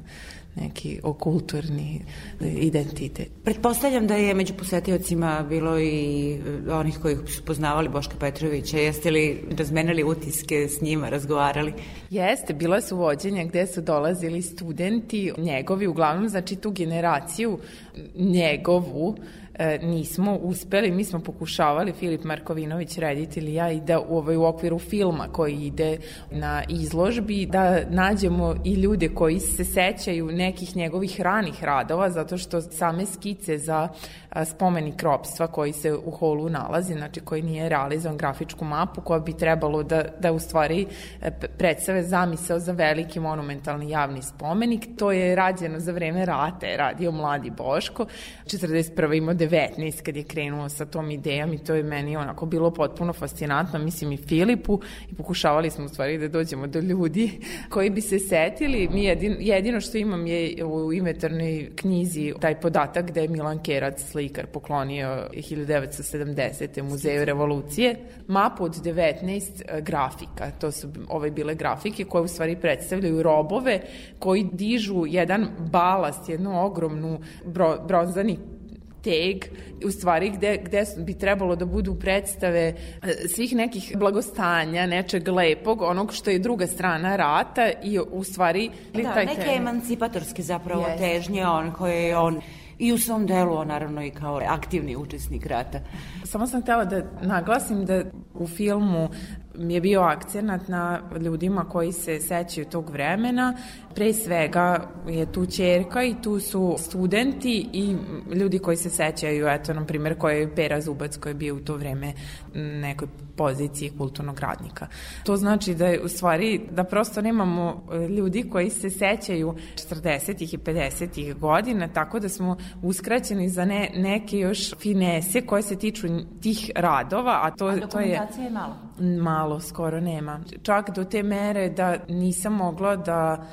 neki okulturni identitet. Pretpostavljam da je među posetiocima bilo i e, onih koji su poznavali Boška Petrovića. Jeste li razmenili utiske s njima, razgovarali? Jeste, bila su vođenja gde su dolazili studenti njegovi, uglavnom znači tu generaciju njegovu e, nismo uspeli, mi smo pokušavali, Filip Markovinović, reditelj i ja, i da u, ovaj, u okviru filma koji ide na izložbi, da nađemo i ljude koji se sećaju nekih njegovih ranih radova, zato što same skice za spomenik ropstva koji se u holu nalazi, znači koji nije realizovan grafičku mapu koja bi trebalo da, da u stvari e, predstave zamisao za veliki monumentalni javni spomenik. To je rađeno za vreme rata, je radio mladi Boško. 41. imao 19 kad je krenuo sa tom idejom i to je meni onako bilo potpuno fascinantno, mislim i Filipu i pokušavali smo u stvari da dođemo do ljudi koji bi se setili. Mi jedin, jedino što imam je u inventarnoj knjizi taj podatak da je Milan Kerac slikar poklonio 1970. muzeju revolucije mapu od 19 e, grafika. To su ove bile grafike koje u stvari predstavljaju robove koji dižu jedan balast, jednu ogromnu bro, bronzani teg, u stvari gde, gde bi trebalo da budu predstave e, svih nekih blagostanja, nečeg lepog, onog što je druga strana rata i u stvari... Da, taj neke tema. emancipatorske zapravo Jeste. težnje, on koje je on i u svom delu, naravno i kao aktivni učesnik rata. Samo sam htela da naglasim da u filmu mi je bio akcenat na ljudima koji se sećaju tog vremena. Pre svega je tu čerka i tu su studenti i ljudi koji se sećaju, eto, na primjer, koji je Pera Zubac koji je bio u to vreme nekoj poziciji kulturnog radnika. To znači da je u stvari, da prosto nemamo e, ljudi koji se sećaju 40. i 50. godina, tako da smo uskraćeni za ne, neke još finese koje se tiču tih radova, a to, A to je je malo. Malo, skoro nema. Čak do te mere da nisam mogla da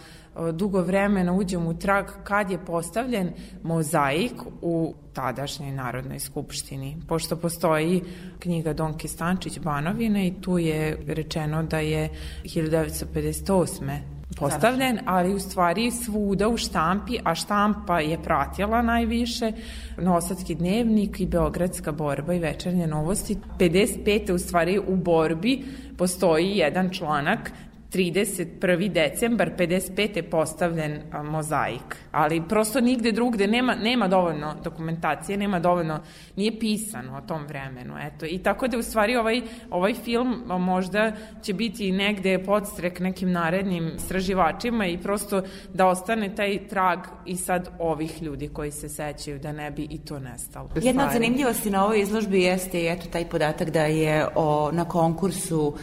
dugo vremena uđem u trag kad je postavljen mozaik u tadašnjoj Narodnoj skupštini. Pošto postoji knjiga Donke Stančić Banovine i tu je rečeno da je 1958 postavljen, ali u stvari svuda u štampi, a štampa je pratila najviše, Nosadski dnevnik i Beogradska borba i večernje novosti. 55. u stvari u borbi postoji jedan članak 31. decembar 55. je postavljen a, mozaik. Ali prosto nigde drugde nema, nema dovoljno dokumentacije, nema dovoljno, nije pisano o tom vremenu. Eto. I tako da u stvari ovaj, ovaj film a, možda će biti negde podstrek nekim narednim istraživačima i prosto da ostane taj trag i sad ovih ljudi koji se sećaju da ne bi i to nestalo. Jedna od zanimljivosti na ovoj izložbi jeste i eto taj podatak da je o, na konkursu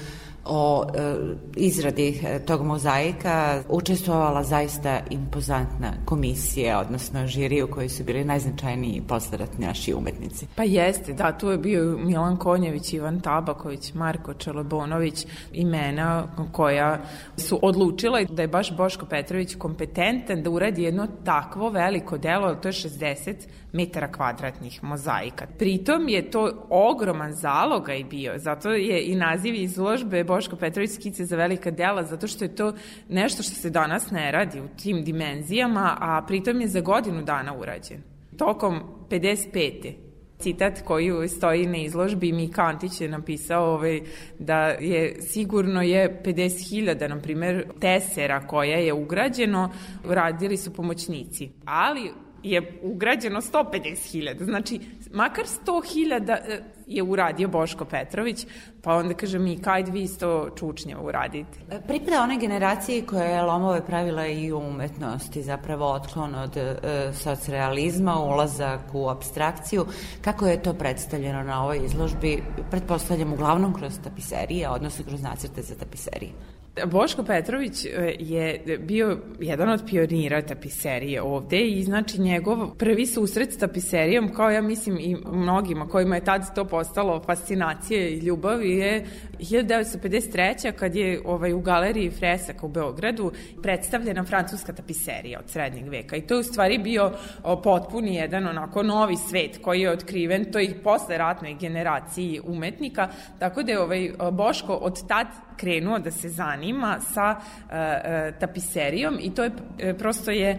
o e, izradi e, tog mozaika učestvovala zaista impozantna komisija, odnosno žiri u kojoj su bili najznačajniji posleratni naši umetnici. Pa jeste, da, tu je bio Milan Konjević, Ivan Tabaković, Marko Čelobonović, imena koja su odlučila da je baš Boško Petrović kompetentan da uradi jedno takvo veliko delo, to je 60 metara kvadratnih mozaika. Pritom je to ogroman zalogaj bio, zato je i naziv izložbe Boško Petrović skice za velika dela, zato što je to nešto što se danas ne radi u tim dimenzijama, a pritom je za godinu dana urađen. Tokom 55 citat koji stoji na izložbi Mika Antić je napisao ovaj, da je sigurno je 50.000 na primjer tesera koja je ugrađeno radili su pomoćnici ali je ugrađeno 150.000. Znači, makar 100.000 e, je uradio Boško Petrović, pa onda kaže mi, kajd vi sto čučnjeva uradite. Pripada one generaciji koja je lomove pravila i umetnosti, zapravo otklon od e, socrealizma, ulazak u abstrakciju. Kako je to predstavljeno na ovoj izložbi? Pretpostavljam uglavnom kroz tapiserije, odnosno kroz nacrte za tapiserije. Boško Petrović e, je bio jedan od pionira tapiserije ovde i znači njegov prvi susret s tapiserijom, kao ja mislim i mnogima kojima je tad to postalo fascinacije i ljubav, je 1953. kad je ovaj, u galeriji Fresaka u Beogradu predstavljena francuska tapiserija od srednjeg veka i to je u stvari bio potpuni jedan onako novi svet koji je otkriven toj posle ratnoj generaciji umetnika, tako da je ovaj Boško od tad krenuo da se zanima sa e, e, tapiserijom i to je e, prosto je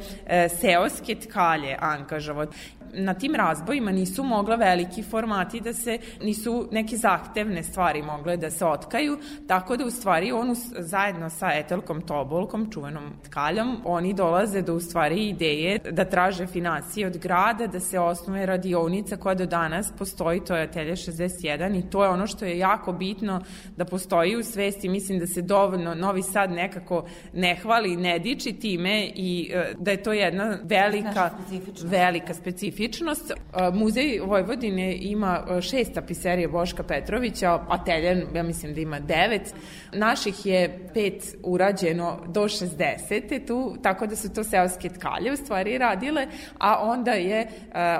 seoske tkalje angažovao na tim razbojima nisu mogla veliki formati da se, nisu neke zahtevne stvari mogle da se otkaju, tako da u stvari on zajedno sa Etelkom Tobolkom, čuvenom tkaljom, oni dolaze do u stvari ideje da traže financije od grada, da se osnuje radionica koja do danas postoji, to je Atelje 61 i to je ono što je jako bitno da postoji u svesti, mislim da se dovoljno Novi Sad nekako ne hvali, ne diči time i e, da je to jedna velika, velika specifičnost specifičnost. Muzej Vojvodine ima šest tapiserije Boška Petrovića, a Teljan, ja mislim da ima devet. Naših je pet urađeno do 60. tu, tako da su to seoske tkalje u stvari radile, a onda je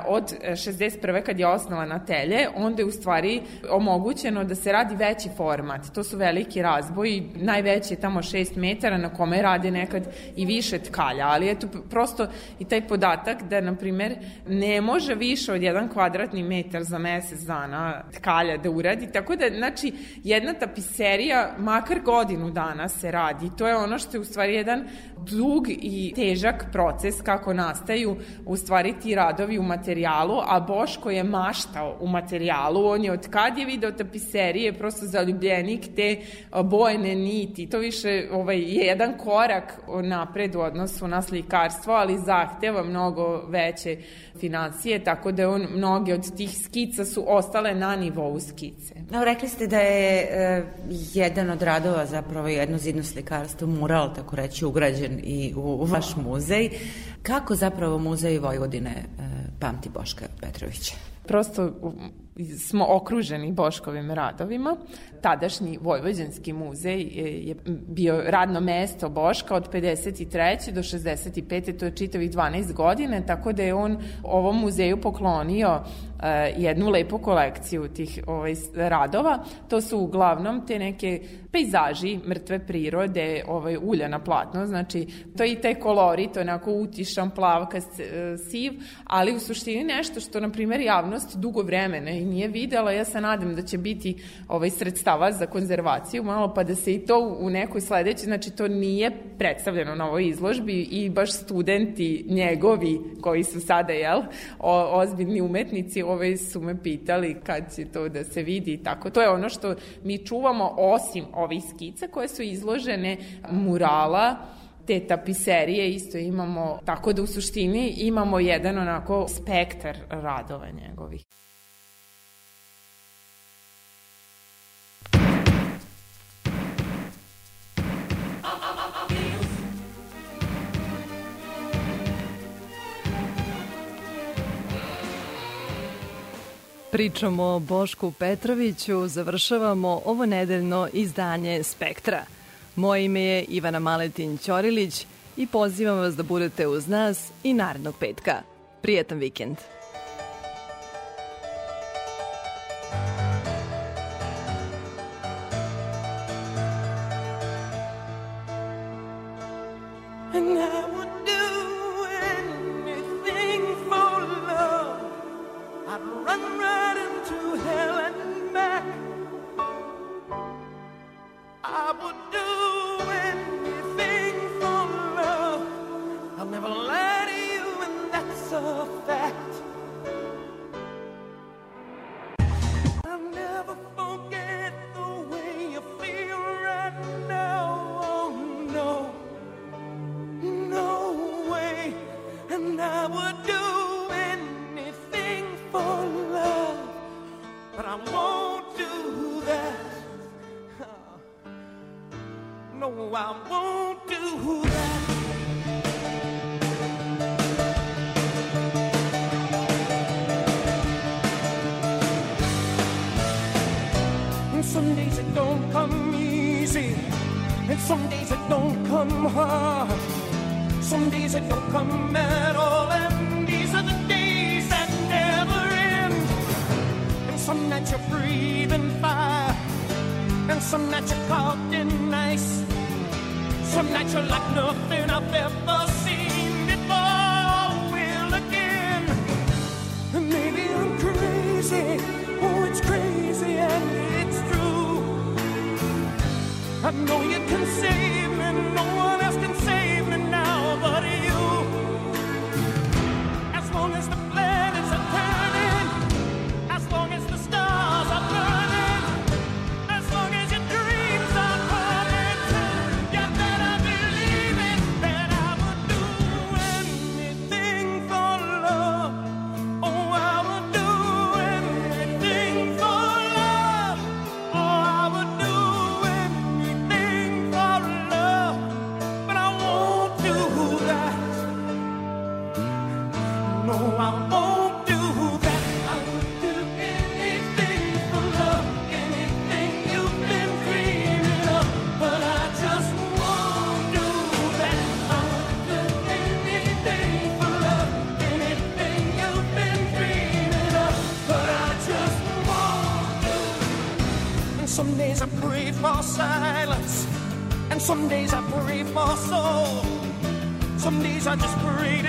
od 61. kad je osnovana Telje, onda je u stvari omogućeno da se radi veći format. To su veliki razboji, najveći je tamo 6 metara na kome rade nekad i više tkalja, ali eto prosto i taj podatak da, na primer, ne može više od jedan kvadratni metar za mesec dana tkalja da uradi, tako da, znači, jedna tapiserija makar godinu dana se radi. To je ono što je u stvari jedan dug i težak proces kako nastaju u stvari ti radovi u materijalu, a Boško je maštao u materijalu, on je od kad je video tapiserije prosto zaljubljenik te bojene niti, to više ovaj, je jedan korak napred u odnosu na slikarstvo, ali zahteva mnogo veće financije, tako da on, mnoge od tih skica su ostale na nivou skice. No, rekli ste da je e, jedan od radova zapravo jedno zidno slikarstvo, mural, tako reći, ugrađen i u, u vaš muzej. Kako zapravo muzej Vojvodine e, pamti Boška Petrovića? Prosto smo okruženi Boškovim radovima. Tadašnji Vojvođanski muzej je bio radno mesto Boška od 53. do 65. to je čitavih 12 godine, tako da je on ovom muzeju poklonio jednu lepu kolekciju tih ovaj, radova. To su uglavnom te neke pejzaži mrtve prirode, ovaj, ulja na platno, znači to je i taj kolorit, onako utišan, plavkast, siv, ali u suštini nešto što, na primjer, javnost dugo vremena i nije videla, ja se nadam da će biti ovaj, sredstava za konzervaciju malo, pa da se i to u nekoj sledećoj, znači to nije predstavljeno na ovoj izložbi i baš studenti njegovi koji su sada, jel, o, ozbiljni umetnici, ovaj, su me pitali kad će to da se vidi i tako. To je ono što mi čuvamo osim ovih skica koje su izložene murala, te tapiserije isto imamo, tako da u suštini imamo jedan onako spektar radova njegovih. Pričamo o Bošku Petroviću, završavamo ovo nedeljno izdanje Spektra. Moje ime je Ivana Maletin Ćorilić i pozivam vas da budete uz nas i narednog petka. Prijetan vikend! No, I won't do that. Some days it don't come easy, and some days it don't come hard. Some days it don't come at all, and these are the days that never end. And some nights you're breathing fire, and some nights you're caught in ice. Some nights are like nothing I've ever seen before. Will again. Maybe I'm crazy. Oh, it's crazy and it's true. I know you can save me. No one Some days I pray for soul. Some days I just pray